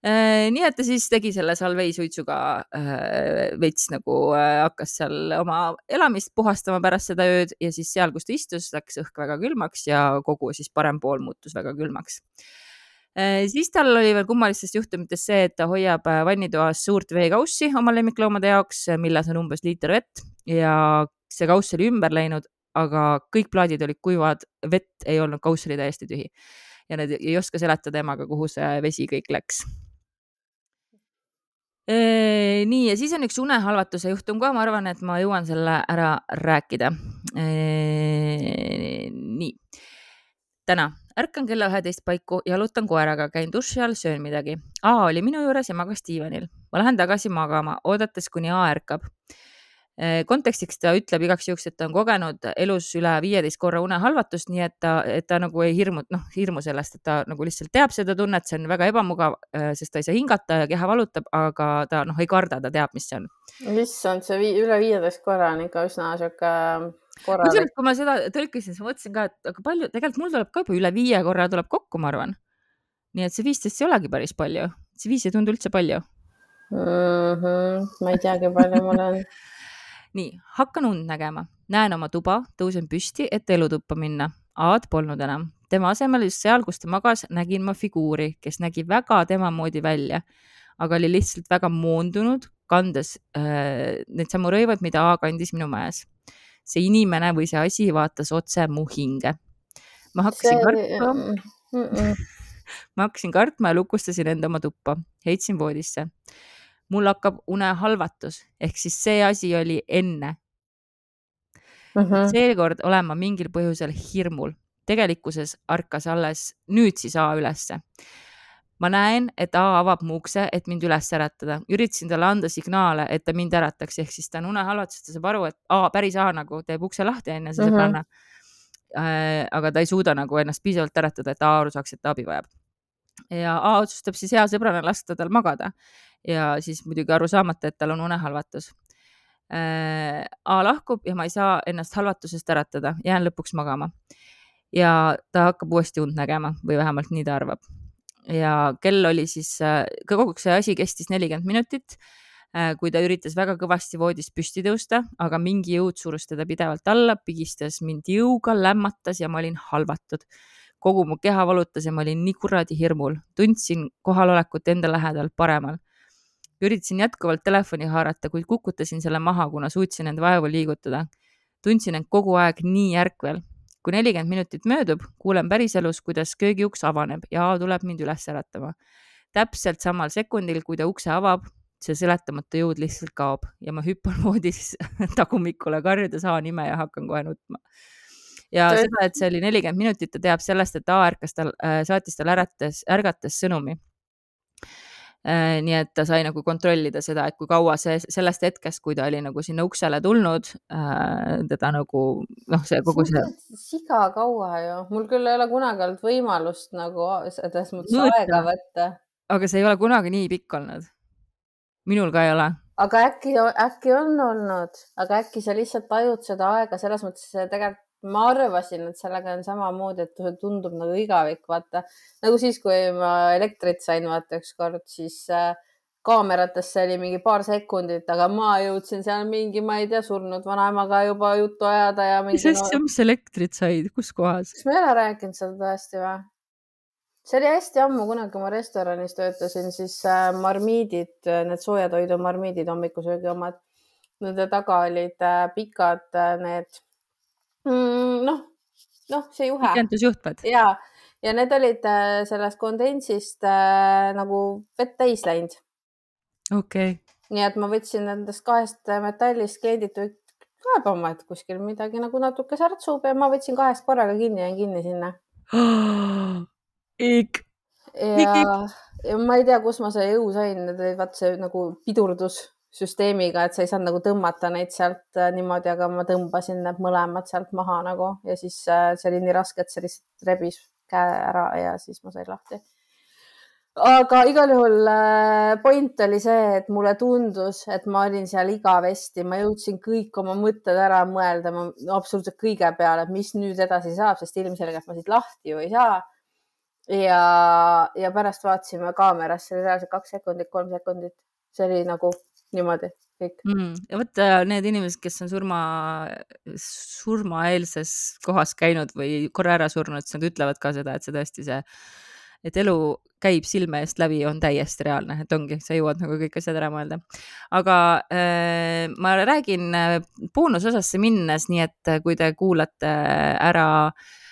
Nii et ta siis tegi selle salvei suitsuga äh, veits nagu äh, hakkas seal oma elamist puhastama pärast seda ööd ja siis seal, kus ta istus, läks õhk väga külmaks ja kogu siis parem pool muutus väga külmaks Äh, siis tal oli veel kummalistest juhtumitest see, et ta hoiab äh, vannitoas suurt veekaussi oma lemmikloomade jaoks, äh, milles on umbes liiter vett ja see kauss oli ümber läinud, aga kõik plaadid olid kuivad, vett ei olnud, kauss oli täiesti tühi. ja nad ei oska seletada emaga, kuhu see vesi kõik läks. Nii, ja siis on üks unehalvatuse juhtum ka, ma arvan, et ma jõuan selle ära rääkida. nii täna ärkan kella üheteist paiku, jalutan koeraga, käin duši all, söön midagi. A oli minu juures ja magas diivanil. ma lähen tagasi magama, oodates, kuni A ärkab. Eh, kontekstiks ta ütleb igaks juhuks, et ta on kogenud elus üle viieteist korra unehalvatust, nii et ta, et ta nagu ei hirmu, noh, hirmu sellest, et ta nagu lihtsalt teab seda tunnet, see on väga ebamugav, eh, sest ta ei saa hingata ja keha valutab, aga ta noh, ei karda, ta teab, mis see on. issand, see vii, üle viieteist korra on ikka üsna sihuke kusjuures, kui ma seda tõlkisin, siis mõtlesin ka, et aga palju, tegelikult mul tuleb ka juba üle viie korra tuleb kokku, ma arvan. nii et see viisteist ei olegi päris palju, see viis ei tundu üldse palju mm. -hmm. ma ei teagi, palju mul on nii, hakkan und nägema, näen oma tuba, tõusen püsti, et elutuppa minna. Aad polnud enam, tema asemel just seal, kus ta magas, nägin ma figuuri, kes nägi väga tema moodi välja, aga oli lihtsalt väga moondunud, kandes äh, neid samu rõivad, mida A kandis minu mäes see inimene või see asi vaatas otse mu hinge. ma hakkasin see... kartma mm. -mm. ma hakkasin kartma ja lukustasin enda oma tuppa, heitsin voodisse. Mul hakkab unehalvatus ehk siis see asi oli enne mm. -hmm. seekord olen ma mingil põhjusel hirmul, tegelikkuses ärkas alles nüüd siis A ülesse ma näen, et A avab mu ukse, et mind üles äratada. üritasin talle anda signaale, et ta mind ärataks, ehk siis ta on unehalvatusest, ta saab aru, et A, päris A nagu teeb ukse lahti, onju, see sõbranna mm. -hmm. Äh, aga ta ei suuda nagu ennast piisavalt äratada, et A aru saaks, et ta abi vajab. Ja A otsustab siis hea sõbrana lasta tal magada ja siis muidugi aru saamata, et tal on unehalvatus äh,. A lahkub ja ma ei saa ennast halvatusest äratada, jään lõpuks magama ja ta hakkab uuesti und nägema või vähemalt nii ta arvab ja kell oli siis, äh, kogu see asi kestis nelikümmend minutit. Äh, kui ta üritas väga kõvasti voodist püsti tõusta, aga mingi jõud surus teda pidevalt alla, pigistas mind jõuga, lämmatas ja ma olin halvatud. Kogu mu keha valutas ja ma olin nii kuradi hirmul, tundsin kohalolekut enda lähedal paremal. üritasin jätkuvalt telefoni haarata, kuid kukutasin selle maha, kuna suutsin end vaevu liigutada. tundsin end kogu aeg nii ärkvel. kui nelikümmend minutit möödub, kuulen päriselus, kuidas köögiuks avaneb ja tuleb mind üles äratama täpselt samal sekundil, kui ta ukse avab, see seletamatu jõud lihtsalt kaob ja ma hüppan voodis tagumikule, karjudes A nime ja hakkan kohe nutma. Ja Tõe. seda, et see oli nelikümmend minutit, ta teab sellest, et A ärkas tal, äh, saatis talle ärates, ärgates sõnumi äh, nii et ta sai nagu kontrollida seda, et kui kaua see sellest hetkest, kui ta oli nagu sinna uksele tulnud, äh, teda nagu noh, see kogu see. siga kaua ju, mul küll ei ole kunagi olnud võimalust nagu selles mõttes aega võtta. aga see ei ole kunagi nii pikk olnud minul ka ei ole. aga äkki, äkki on olnud, aga äkki sa lihtsalt tajud seda aega selles mõttes tegelikult ma arvasin, et sellega on samamoodi, et see tundub nagu igavik, vaata nagu siis, kui ma elektrit sain, vaata ükskord, siis äh, kaameratesse oli mingi paar sekundit, aga ma jõudsin seal mingi, ma ei tea, surnud vanaemaga juba juttu ajada ja. mis asja mis elektrit said, kus kohas? kas ma ei ole rääkinud seda tõesti või? see oli hästi ammu, kunagi kui ma restoranis töötasin, siis äh, marmiidid, äh, need soojatoidu marmiidid, hommikusöögi omad, nende taga olid äh, pikad need mm,, noh, noh, see juhe. pikendusjuhtmed. ja, ja need olid sellest kondensist äh, nagu vett täis läinud. okei okay.. nii et ma võtsin nendest kahest metallist kliendid kaebama, et kuskil midagi nagu natuke särtsub ja ma võtsin kahest korraga kinni, jäin kinni sinna ik. ja, ja ma ei tea, kus ma selle jõu sain, vaat see nagu pidurdussüsteemiga, et sa ei saanud nagu tõmmata neid sealt äh, niimoodi, aga ma tõmbasin need mõlemad sealt maha nagu ja siis äh, see oli nii raske, et see lihtsalt rebis käe ära ja siis ma sain lahti. Aga igal juhul äh, point oli see, et mulle tundus, et ma olin seal igavesti, ma jõudsin kõik oma mõtted ära mõelda, absoluutselt kõige peale, et mis nüüd edasi saab, sest ilmselgelt ma siit lahti ju ei saa. Ja, ja pärast vaatasime kaamerasse, reaalselt kaks sekundit, kolm sekundit, see oli nagu niimoodi kõik mm.. ja vot äh, need inimesed, kes on surma, surmaeelses kohas käinud või korra ära surnud, siis nad ütlevad ka seda, et see tõesti see, et elu käib silme eest läbi, on täiesti reaalne, et ongi, sa jõuad nagu kõik asjad ära mõelda. aga äh, ma räägin äh, boonusosasse minnes, nii et kui te kuulate ära äh, Äh,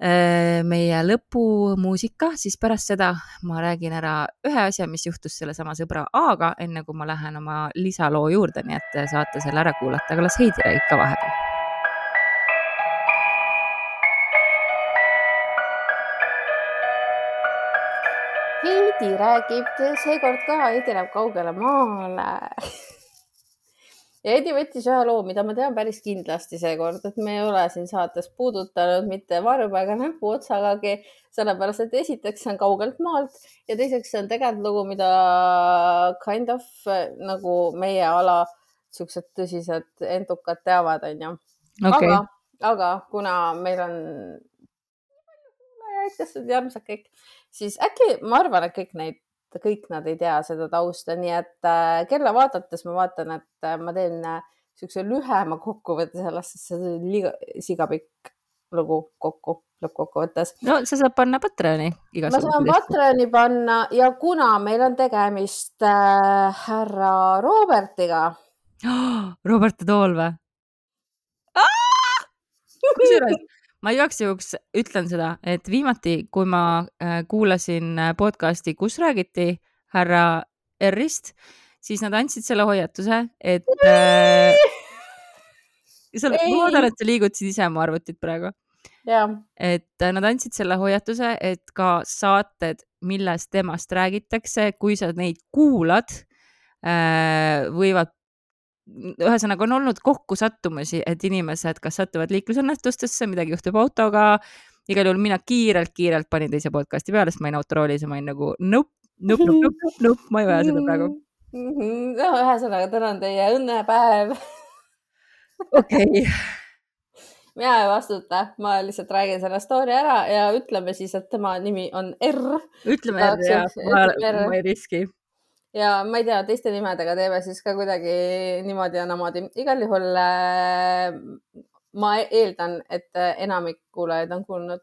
meie lõpumuusika, siis pärast seda ma räägin ära ühe asja, mis juhtus sellesama sõbra A-ga, enne kui ma lähen oma lisaloo juurde, nii et saate selle ära kuulata, aga las Heidi räägib ka vahepeal. Heidi räägib seekord ka, Heidi läheb kaugele maale ja Edi võttis ühe loo, mida ma tean päris kindlasti seekord, et me ei ole siin saates puudutanud mitte varjupaiga näpuotsagagi, sellepärast et esiteks see on kaugelt maalt ja teiseks see on tegelikult lugu, mida kind of nagu meie ala siuksed tõsised entukad teavad, onju. Aga, aga kuna meil on hästi armsad kõik, siis äkki ma arvan, et kõik neid kõik nad ei tea seda tausta, nii et äh, kella vaadates ma vaatan, et äh, ma teen niisuguse äh, lühema kokkuvõtte sellest, sest see on liiga sigapikk lugu kokku lõppkokkuvõttes. no sa saad panna Patreoni. ma saan Patreoni panna ja kuna meil on tegemist äh, härra Robertiga oh,. Robert Tool või? kusjuures ma igaks juhuks ütlen seda, et viimati, kui ma äh, kuulasin äh, podcast'i, kus räägiti härra R-ist, siis nad andsid selle hoiatuse, et äh,. sa, ma loodan, et sa liigutasid ise oma arvutit praegu. et äh, nad andsid selle hoiatuse, et ka saated, milles temast räägitakse, kui sa neid kuulad, võivad ühesõnaga on olnud kokkusattumusi, et inimesed kas satuvad liiklusõnnetustesse, midagi juhtub autoga. igal juhul mina kiirelt-kiirelt panin teise podcast'i peale, sest ma olin autoroolis ja ma olin nagu nope, nope, nope, nope, nope, nope, ma ei vaja seda praegu. no ühesõnaga, täna on teie õnnepäev. okei. mina ei vastuta, ma lihtsalt räägin selle story ära ja ütleme siis, et tema nimi on R. ütleme R ja, ma, ma ei riski ja ma ei tea, teiste nimedega teeme siis ka kuidagi niimoodi ja namoodi. igal juhul äh, ma eeldan, et enamik kuulajaid on kuulnud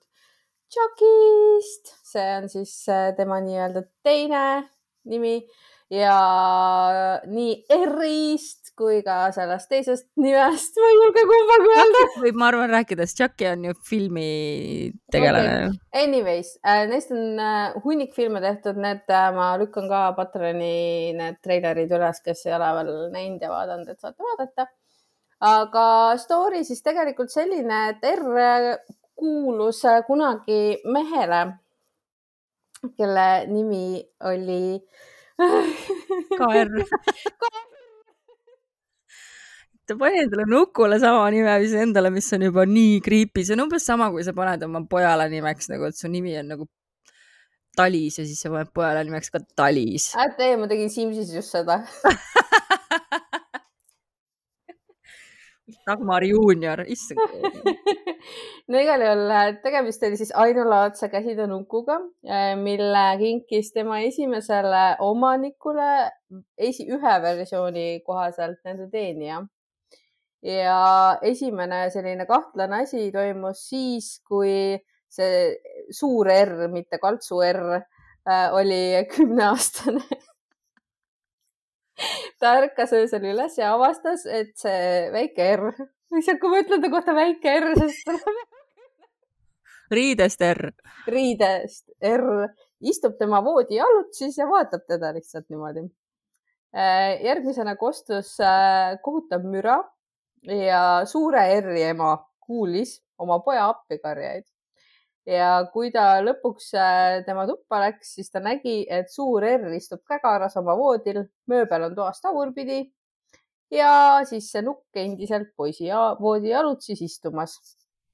Chuckist, see on siis äh, tema nii-öelda teine nimi ja nii R-ist kui ka sellest teisest nimest, ma ei julge kumbagi öelda. võib, ma arvan, rääkida, sest Chucky on ju filmitegelane okay.. Anyways äh,, neist on äh, hunnik filme tehtud, need äh, ma lükkan ka Patroni need treilerid üles, kes ei ole veel näinud ja vaadanud, et saate vaadata. aga story siis tegelikult selline, et R kuulus äh, kunagi mehele, kelle nimi oli KR ta pani endale nukule sama nime, mis endale, mis on juba nii creepy, see on umbes sama, kui sa paned oma pojale nimeks nagu, et su nimi on nagu Talis ja siis sa paned pojale nimeks ka Talis. äkki ma tegin Simsis just seda Dagmar juunior, issand no igal juhul äh, tegemist oli siis ainulaadse käsitöönukuga, äh, mille kinkis tema esimesele omanikule esi, ühe versiooni kohaselt nende teenija. Ja esimene selline kahtlane asi toimus siis, kui see suur R, mitte kaltsu R, äh, oli kümneaastane ta ärkas öösel üles ja avastas, et see väike R, lihtsalt kui ma ütlen ta kohta väike R, siis riidest R. riidest R istub tema voodi alutsis ja vaatab teda lihtsalt niimoodi. Äh, järgmisena kostus äh, kohutav müra ja suure R-i ema kuulis oma poja appikarjeid ja kui ta lõpuks äh, tema tuppa läks, siis ta nägi, et suur R istub kägaras oma voodil, mööbel on toas tagurpidi ja siis see nukk endiselt poisi ja voodi alutsis istumas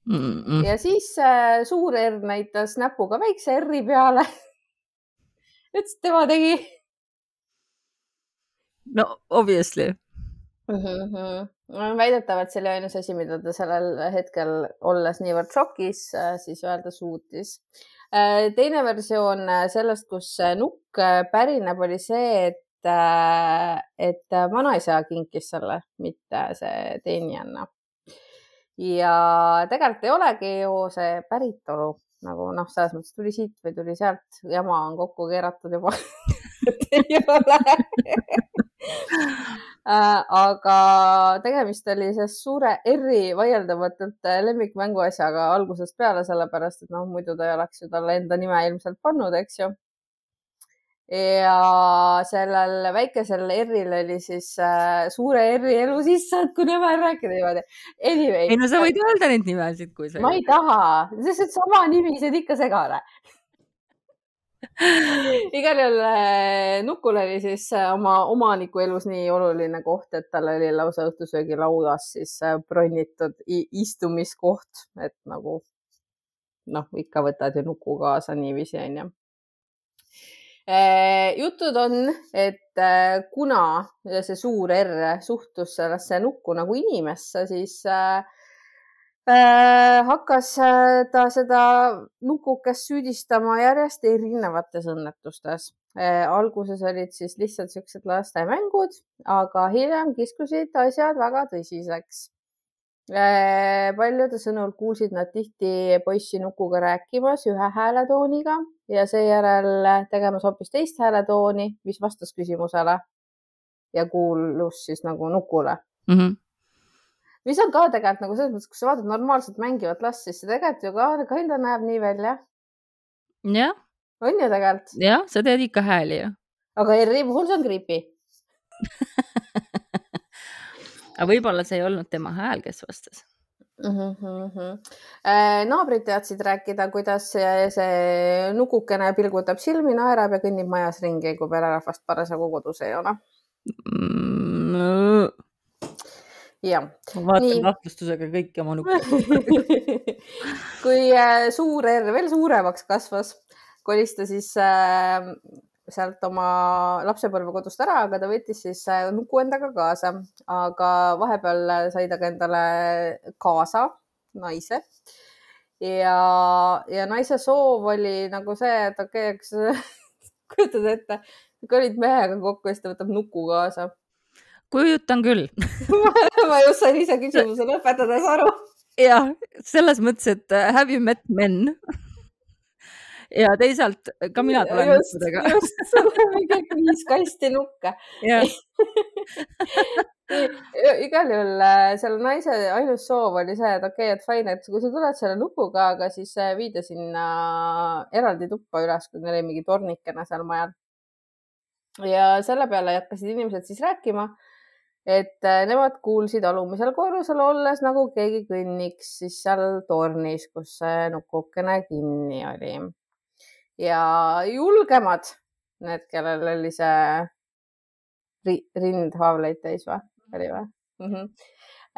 mm. -mm. ja siis äh, suur R näitas näpuga väikse R-i peale ütles, et tema tegi. no obviously mm. -hmm väidetavalt see oli ainus asi, mida ta sellel hetkel, olles niivõrd šokis, äh, siis öelda suutis. Äh, teine versioon äh, sellest, kus nukk pärineb, oli see, et, et vanaisa kinkis selle, mitte see teenijanna. ja tegelikult ei olegi ju see päritolu nagu noh, selles mõttes tuli siit või tuli sealt, jama on kokku keeratud juba ei ole aga tegemist oli siis suure R-i vaieldamatult äh, lemmikmänguasjaga algusest peale, sellepärast et noh, muidu ta ei oleks ju talle enda nime ilmselt pannud, eks ju. ja sellel väikesel R-il oli siis äh, suure R-i elu sisse, et kui nemad rääkida niimoodi. Anyway. ei no sa võid öelda neid nimesid, kui sa. ma ei taha, sest sama nimi, see on ikka segane igal juhul äh, Nukul oli siis äh, oma omaniku elus nii oluline koht, et tal oli lausa õhtusöögilauas siis äh, bronnitud istumiskoht, et nagu noh, ikka võtad ju nuku kaasa niiviisi onju. jutud on, et kuna see suur R suhtus sellesse nukku nagu inimesse, siis Äh, hakkas äh, ta seda nukukest süüdistama järjest erinevates õnnetustes. Äh, alguses olid siis lihtsalt siuksed lastemängud, aga hiljem kiskusid asjad väga tõsiseks. paljude sõnul kuulsid nad tihti poissi nukuga rääkimas ühe hääletooniga ja seejärel tegemas hoopis teist hääletooni, mis vastas küsimusele ja kuulus siis nagu nukule mm. -hmm mis on ka tegelikult nagu selles mõttes, kui sa vaatad normaalselt mängivat last, siis see tegelikult ju ka kinda näeb nii välja. jah. on ju tegelikult? jah, sa teed ikka hääli ju. aga ERR-i puhul see on creepy aga võib-olla see ei olnud tema hääl, kes vastas mm. -hmm. naabrid teadsid rääkida, kuidas see, nukukene pilgutab silmi, naerab ja kõnnib majas ringi, kui pererahvast parasjagu kodus ei ole mm jah. vaatan Nii... kahtlustusega kõiki oma nukke kui äh, suur R veel suuremaks kasvas, kolis ta siis äh, sealt oma lapsepõlvekodust ära, aga ta võttis siis äh, nuku endaga kaasa, aga vahepeal sai ta ka endale kaasa naise ja, ja naise soov oli nagu see, et okei okay,, eks kujutad ette, olid mehega kokku ja siis ta võtab nuku kaasa. Kujutan küll ma just sain ise küsimuse lõpetades aru. jah, selles mõttes, et äh, have you met men ja teisalt ka mina tulen nukkudega. just, sul on mingi viis kasti nukke igal juhul äh, selle naise ainus soov oli see, et okei okay,, et fine, et kui sa tuled selle nukuga, aga siis äh, viida sinna eraldi tuppa üles, kui neil oli mingi tornikene seal majal. ja selle peale hakkasid inimesed siis rääkima, et äh, nemad kuulsid alumisel korrusel olles, nagu keegi kõnniks siis seal tornis, kus see nukukene kinni oli ja julgemad, need, kellel oli see rind haavleid täis või, oli või mm? -hmm.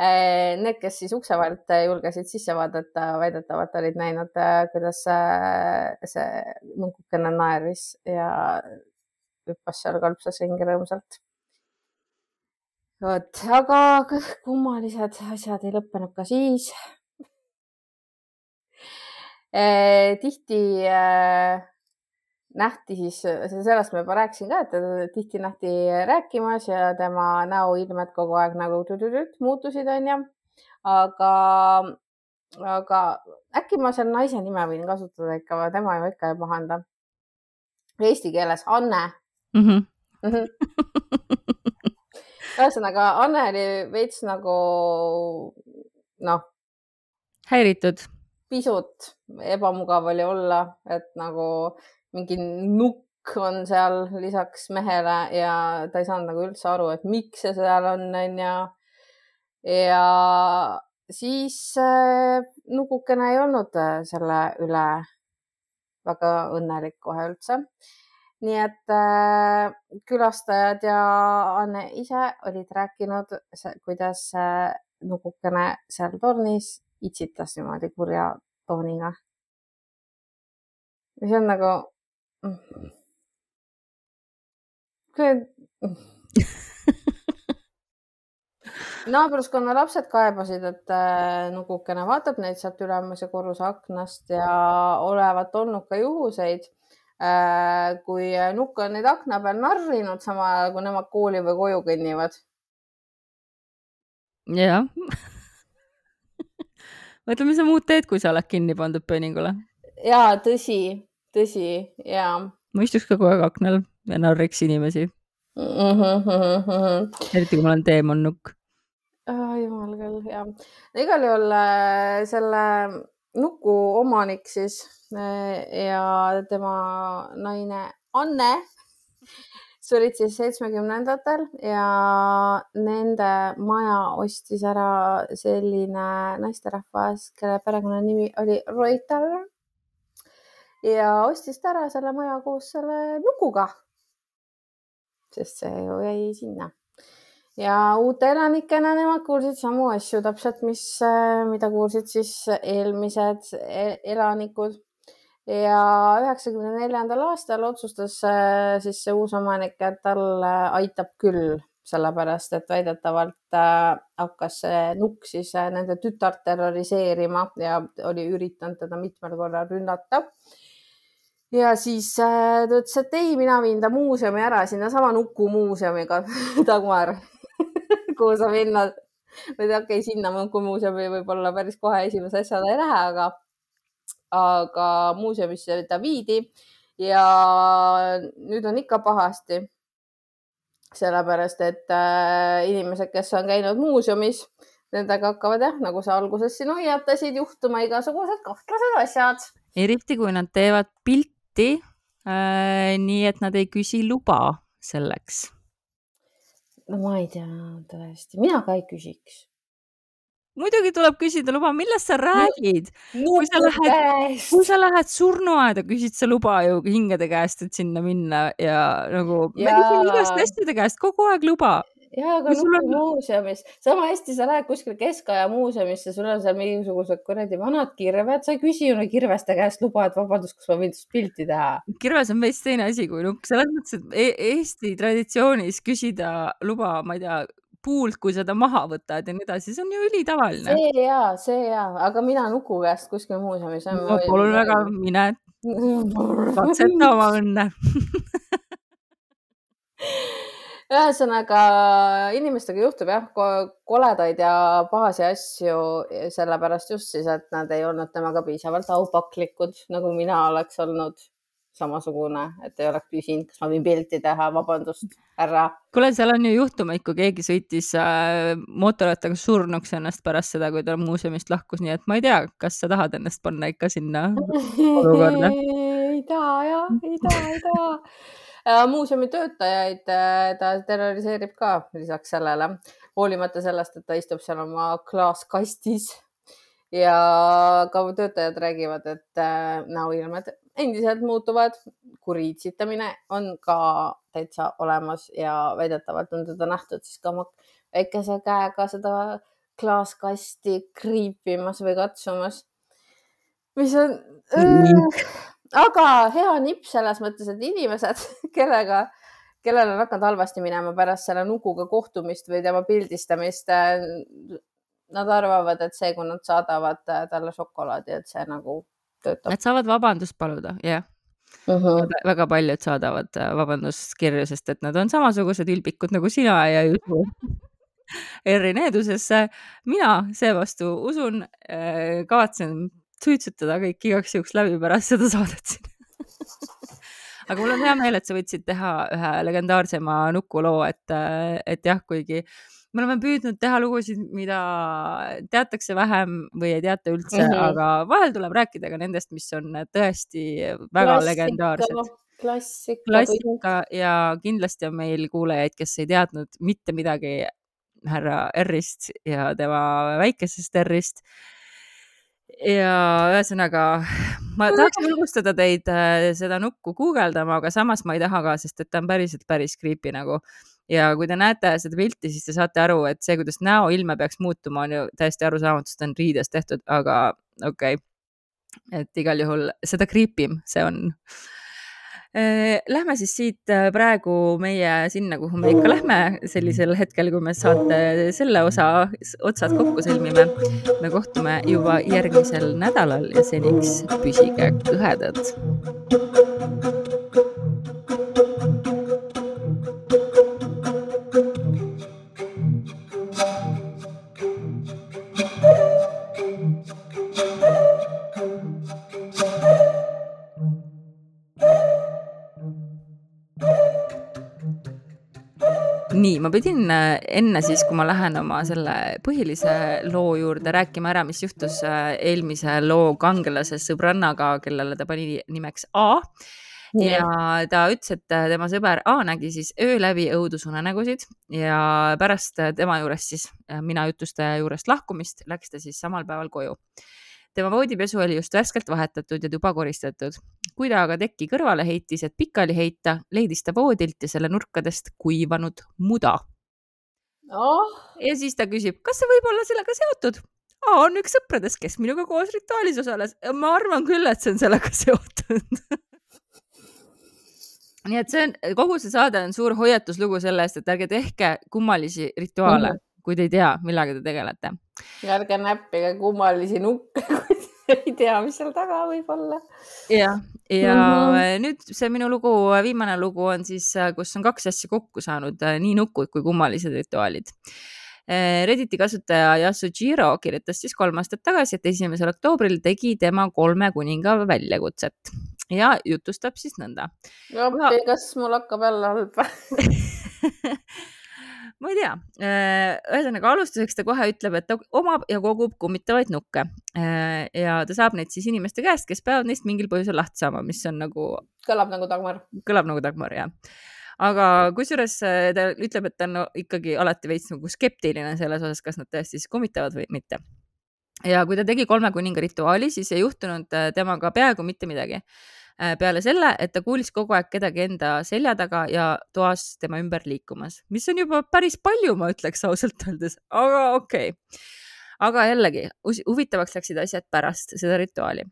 Need, kes siis ukse vahelt julgesid sisse vaadata, väidetavalt olid näinud, äh, kuidas see, see nunkukene naeris ja hüppas seal, kalpsas ringi rõõmsalt. Vot, aga kummalised asjad ei lõppenud ka siis. Äh, tihti äh, nähti siis, sellest ma juba rääkisin ka, et tihti nähti rääkimas ja tema näoilmed kogu aeg nagu tüdüdüt muutusid, onju. aga, aga äkki ma selle naise nime võin kasutada ikka, tema ju ikka ei pahanda. Eesti keeles Anne mm. -hmm. Mm -hmm. ühesõnaga, Anne oli veits nagu noh. häiritud. pisut ebamugav oli olla, et nagu mingi nukk on seal lisaks mehele ja ta ei saanud nagu üldse aru, et miks see seal on, onju. ja siis äh, nukukene ei olnud äh, selle üle väga õnnelik kohe üldse. Nii et äh, külastajad ja Anne ise olid rääkinud, kuidas äh, nukukene seal tornis itsitas niimoodi kurja tooniga. mis on nagu naabruskonna lapsed kaebasid, et äh, nugukene vaatab neid sealt ülemise korruse aknast ja olevat olnud ka juhuseid, kui nukk on neid akna peal narrinud, samal ajal kui nemad kooli või koju kõnnivad. jah mõtle, mis sa muud teed, kui sa oled kinni pandud pööningule. ja tõsi tõsi, jaa. ma istuks ka kogu aeg aknal ja narriks inimesi mm. -hmm, mm -hmm. eriti kui ma olen teemonnukk oh,. jumal küll, jah. igal juhul äh, selle nuku omanik siis äh, ja tema naine Anne surid siis seitsmekümnendatel ja nende maja ostis ära selline naisterahvas, kelle perekonnanimi oli Reuter ja ostis ta ära selle maja koos selle nukuga. sest see ju jäi sinna. ja uute elanikena nemad kuulsid samu asju täpselt, mis, mida kuulsid siis eelmised e-, elanikud. Ja üheksakümne neljandal aastal otsustas siis see uus omanik, et tal aitab küll sellepärast et väidetavalt äh, hakkas see nukk siis äh, nende tütart terroriseerima ja oli üritanud teda mitmel korral rünnata ja siis äh, ta ütles, et ei, mina viin ta muuseumi ära sinnasama Nuku muuseumiga Dagmar kuhu sa minna. ütlen, okei okay,, sinna Nuku muuseumi võib-olla päris kohe esimese asjana ei lähe, aga, aga muuseumisse ta viidi ja nüüd on ikka pahasti. sellepärast, et äh, inimesed, kes on käinud muuseumis, nendega hakkavad jah, nagu sa alguses siin hoiatasid, juhtuma igasugused kahtlased asjad. eriti kui nad teevad pilti äh,. nii et nad ei küsi luba selleks. no ma ei tea tõesti, mina ka ei küsiks muidugi tuleb küsida luba, millest sa räägid no,? kui sa lähed, kui sa lähed surnuaeda, küsid sa luba ju hingede käest, et sinna minna ja nagu ja... me küsime igast asjade käest kogu aeg luba ja, aga Nuku on... muuseumis, sama hästi sa lähed kuskile keskaja muuseumisse, sul on seal mingisugused kuradi vanad kirved, sa ei küsi ju kirveste käest luba, et vabandust, kas ma võin sinust pilti teha. kirves on veits teine asi kui nukk, selles mõttes, et e Eesti traditsioonis küsida luba, ma ei tea, puult, kui seda maha võtad ja nii edasi, see on ju ülitavaline. see ja, see ja, aga mina Nuku käest kuskil muuseumis. no palun väga, mine katseta oma õnne ühesõnaga inimestega juhtub jah koledaid ja pahasi asju, sellepärast just siis, et nad ei olnud temaga piisavalt aupaklikud, nagu mina oleks olnud samasugune, et ei oleks küsinud, kas ma võin pilti teha, vabandust, härra. kuule, seal on ju juhtumeid, kui keegi sõitis äh, mootorrattaga surnuks ennast pärast seda, kui ta muuseumist lahkus, nii et ma ei tea, kas sa tahad ennast panna ikka sinna olukorda? Ei taha jah, ei taha, ei taha. Äh, muuseumi töötajaid äh, ta terroriseerib ka lisaks sellele, hoolimata sellest, et ta istub seal oma klaaskastis. Ja ka töötajad räägivad, et äh, näoilmed endiselt muutuvad. kuriitsitamine on ka täitsa olemas ja väidetavalt on teda nähtud siis ka oma väikese käega seda klaaskasti kriipimas või katsumas. mis on äh,, aga hea nipp selles mõttes, et inimesed, kellega, kellel on hakanud halvasti minema pärast selle nukuga kohtumist või tema pildistamist, nad arvavad, et see, kui nad saadavad talle šokolaadi, et see nagu töötab. Nad saavad vabandust paluda, jah uh. -huh. väga paljud saadavad äh, vabanduskirju, sest et nad on samasugused ülbikud nagu sina ja ei usu Erri needusesse. mina seevastu usun, äh, kavatsen suitsutada kõik igaks juhuks läbi pärast seda saadet siin aga mul on hea meel, et sa võtsid teha ühe legendaarsema nukuloo, et, äh, et jah, kuigi me oleme püüdnud teha lugusid, mida teatakse vähem või ei teata üldse mm, -hmm. aga vahel tuleb rääkida ka nendest, mis on tõesti väga klassika, legendaarsed. klassika. klassika ja kindlasti on meil kuulajaid, kes ei teadnud mitte midagi härra R-ist ja tema väikesest R-ist ja ühesõnaga, ma tahaks julgustada teid äh, seda nukku guugeldama, aga samas ma ei taha ka, sest et ta on päriselt päris creepy nagu ja kui te näete seda pilti, siis te saate aru, et see, kuidas näoilme peaks muutuma, on ju täiesti arusaamatu, sest ta on riidest tehtud, aga okei okay.. et igal juhul seda creepy m see on. Äh, lähme siis siit äh, praegu meie sinna, kuhu me ikka lähme sellisel hetkel, kui me saate selle osa otsad kokku sõlmime. me kohtume juba järgmisel nädalal ja seniks püsige kõhedad. Nii, ma pidin äh, enne siis, kui ma lähen oma selle põhilise loo juurde rääkima ära, mis juhtus äh, eelmise loo kangelase sõbrannaga, kellele ta pani nimeks A. ja ta ütles, et äh, tema sõber A nägi siis öö läbi õudusunenägusid ja pärast tema juurest siis, mina jutustaja juurest lahkumist, läks ta siis samal päeval koju tema voodipesu oli just värskelt vahetatud ja tuba koristatud. kui ta aga teki kõrvale heitis, et pikali heita, leidis ta voodilt ja selle nurkadest kuivanud muda oh.. ja siis ta küsib, kas see võib olla sellega seotud? on üks sõpradest, kes minuga koos rituaalis osales. ma arvan küll, et see on sellega seotud nii et see on, kogu see saade on suur hoiatuslugu selle eest, et ärge tehke kummalisi rituaale mm, -hmm kui te ei tea, millega te tegelete. ja ärge näppige kummalisi nukke, kui te ei tea, mis seal taga võib olla. jah, ja mm -hmm. nüüd see minu lugu, viimane lugu on siis, kus on kaks asja kokku saanud, nii nukud kui kummalised rituaalid. Redditi kasutaja Yasujiro kirjutas siis kolm aastat tagasi, et esimesel oktoobril tegi tema kolme kuninga väljakutset ja jutustab siis nõnda. appi, kas mul hakkab jälle halb ma ei tea, äh, ühesõnaga alustuseks ta kohe ütleb, et ta omab ja kogub kummitavaid nukke äh, ja ta saab neid siis inimeste käest, kes peavad neist mingil põhjusel lahti saama, mis on nagu. kõlab nagu Dagmar. kõlab nagu Dagmar, jah aga kusjuures äh, ta ütleb, et ta on ikkagi alati veits nagu skeptiline selles osas, kas nad tõesti siis kummitavad või mitte. ja kui ta tegi kolme kuninga rituaali, siis ei juhtunud temaga peaaegu mitte midagi peale selle, et ta kuulis kogu aeg kedagi enda selja taga ja toas tema ümber liikumas, mis on juba päris palju, ma ütleks ausalt öeldes, aga okei okay. aga jällegi huvitavaks läksid asjad pärast seda rituaali.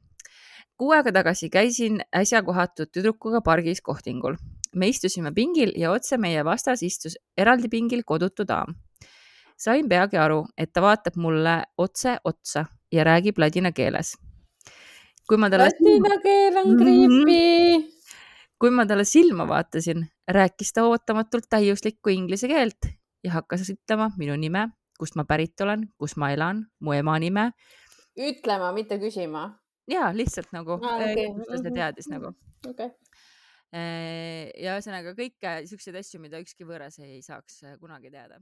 Kuu aega tagasi käisin äsja kohatud tüdrukuga pargis kohtingul. me istusime pingil ja otse meie vastas istus eraldi pingil kodutu daam. sain peagi aru, et ta vaatab mulle otse otsa ja räägib ladina keeles kui ma talle. Ladina keel on creepy. -hmm. kui ma talle silma vaatasin, rääkis ta ootamatult täiuslikku inglise keelt ja hakkas ütlema minu nime, kust ma pärit olen, kus ma elan, mu ema nime. ütlema, mitte küsima? ja lihtsalt nagu ah, okay. ütles ja teadis nagu. Okay. ja ühesõnaga kõike siukseid asju, mida ükski võõras ei saaks kunagi teada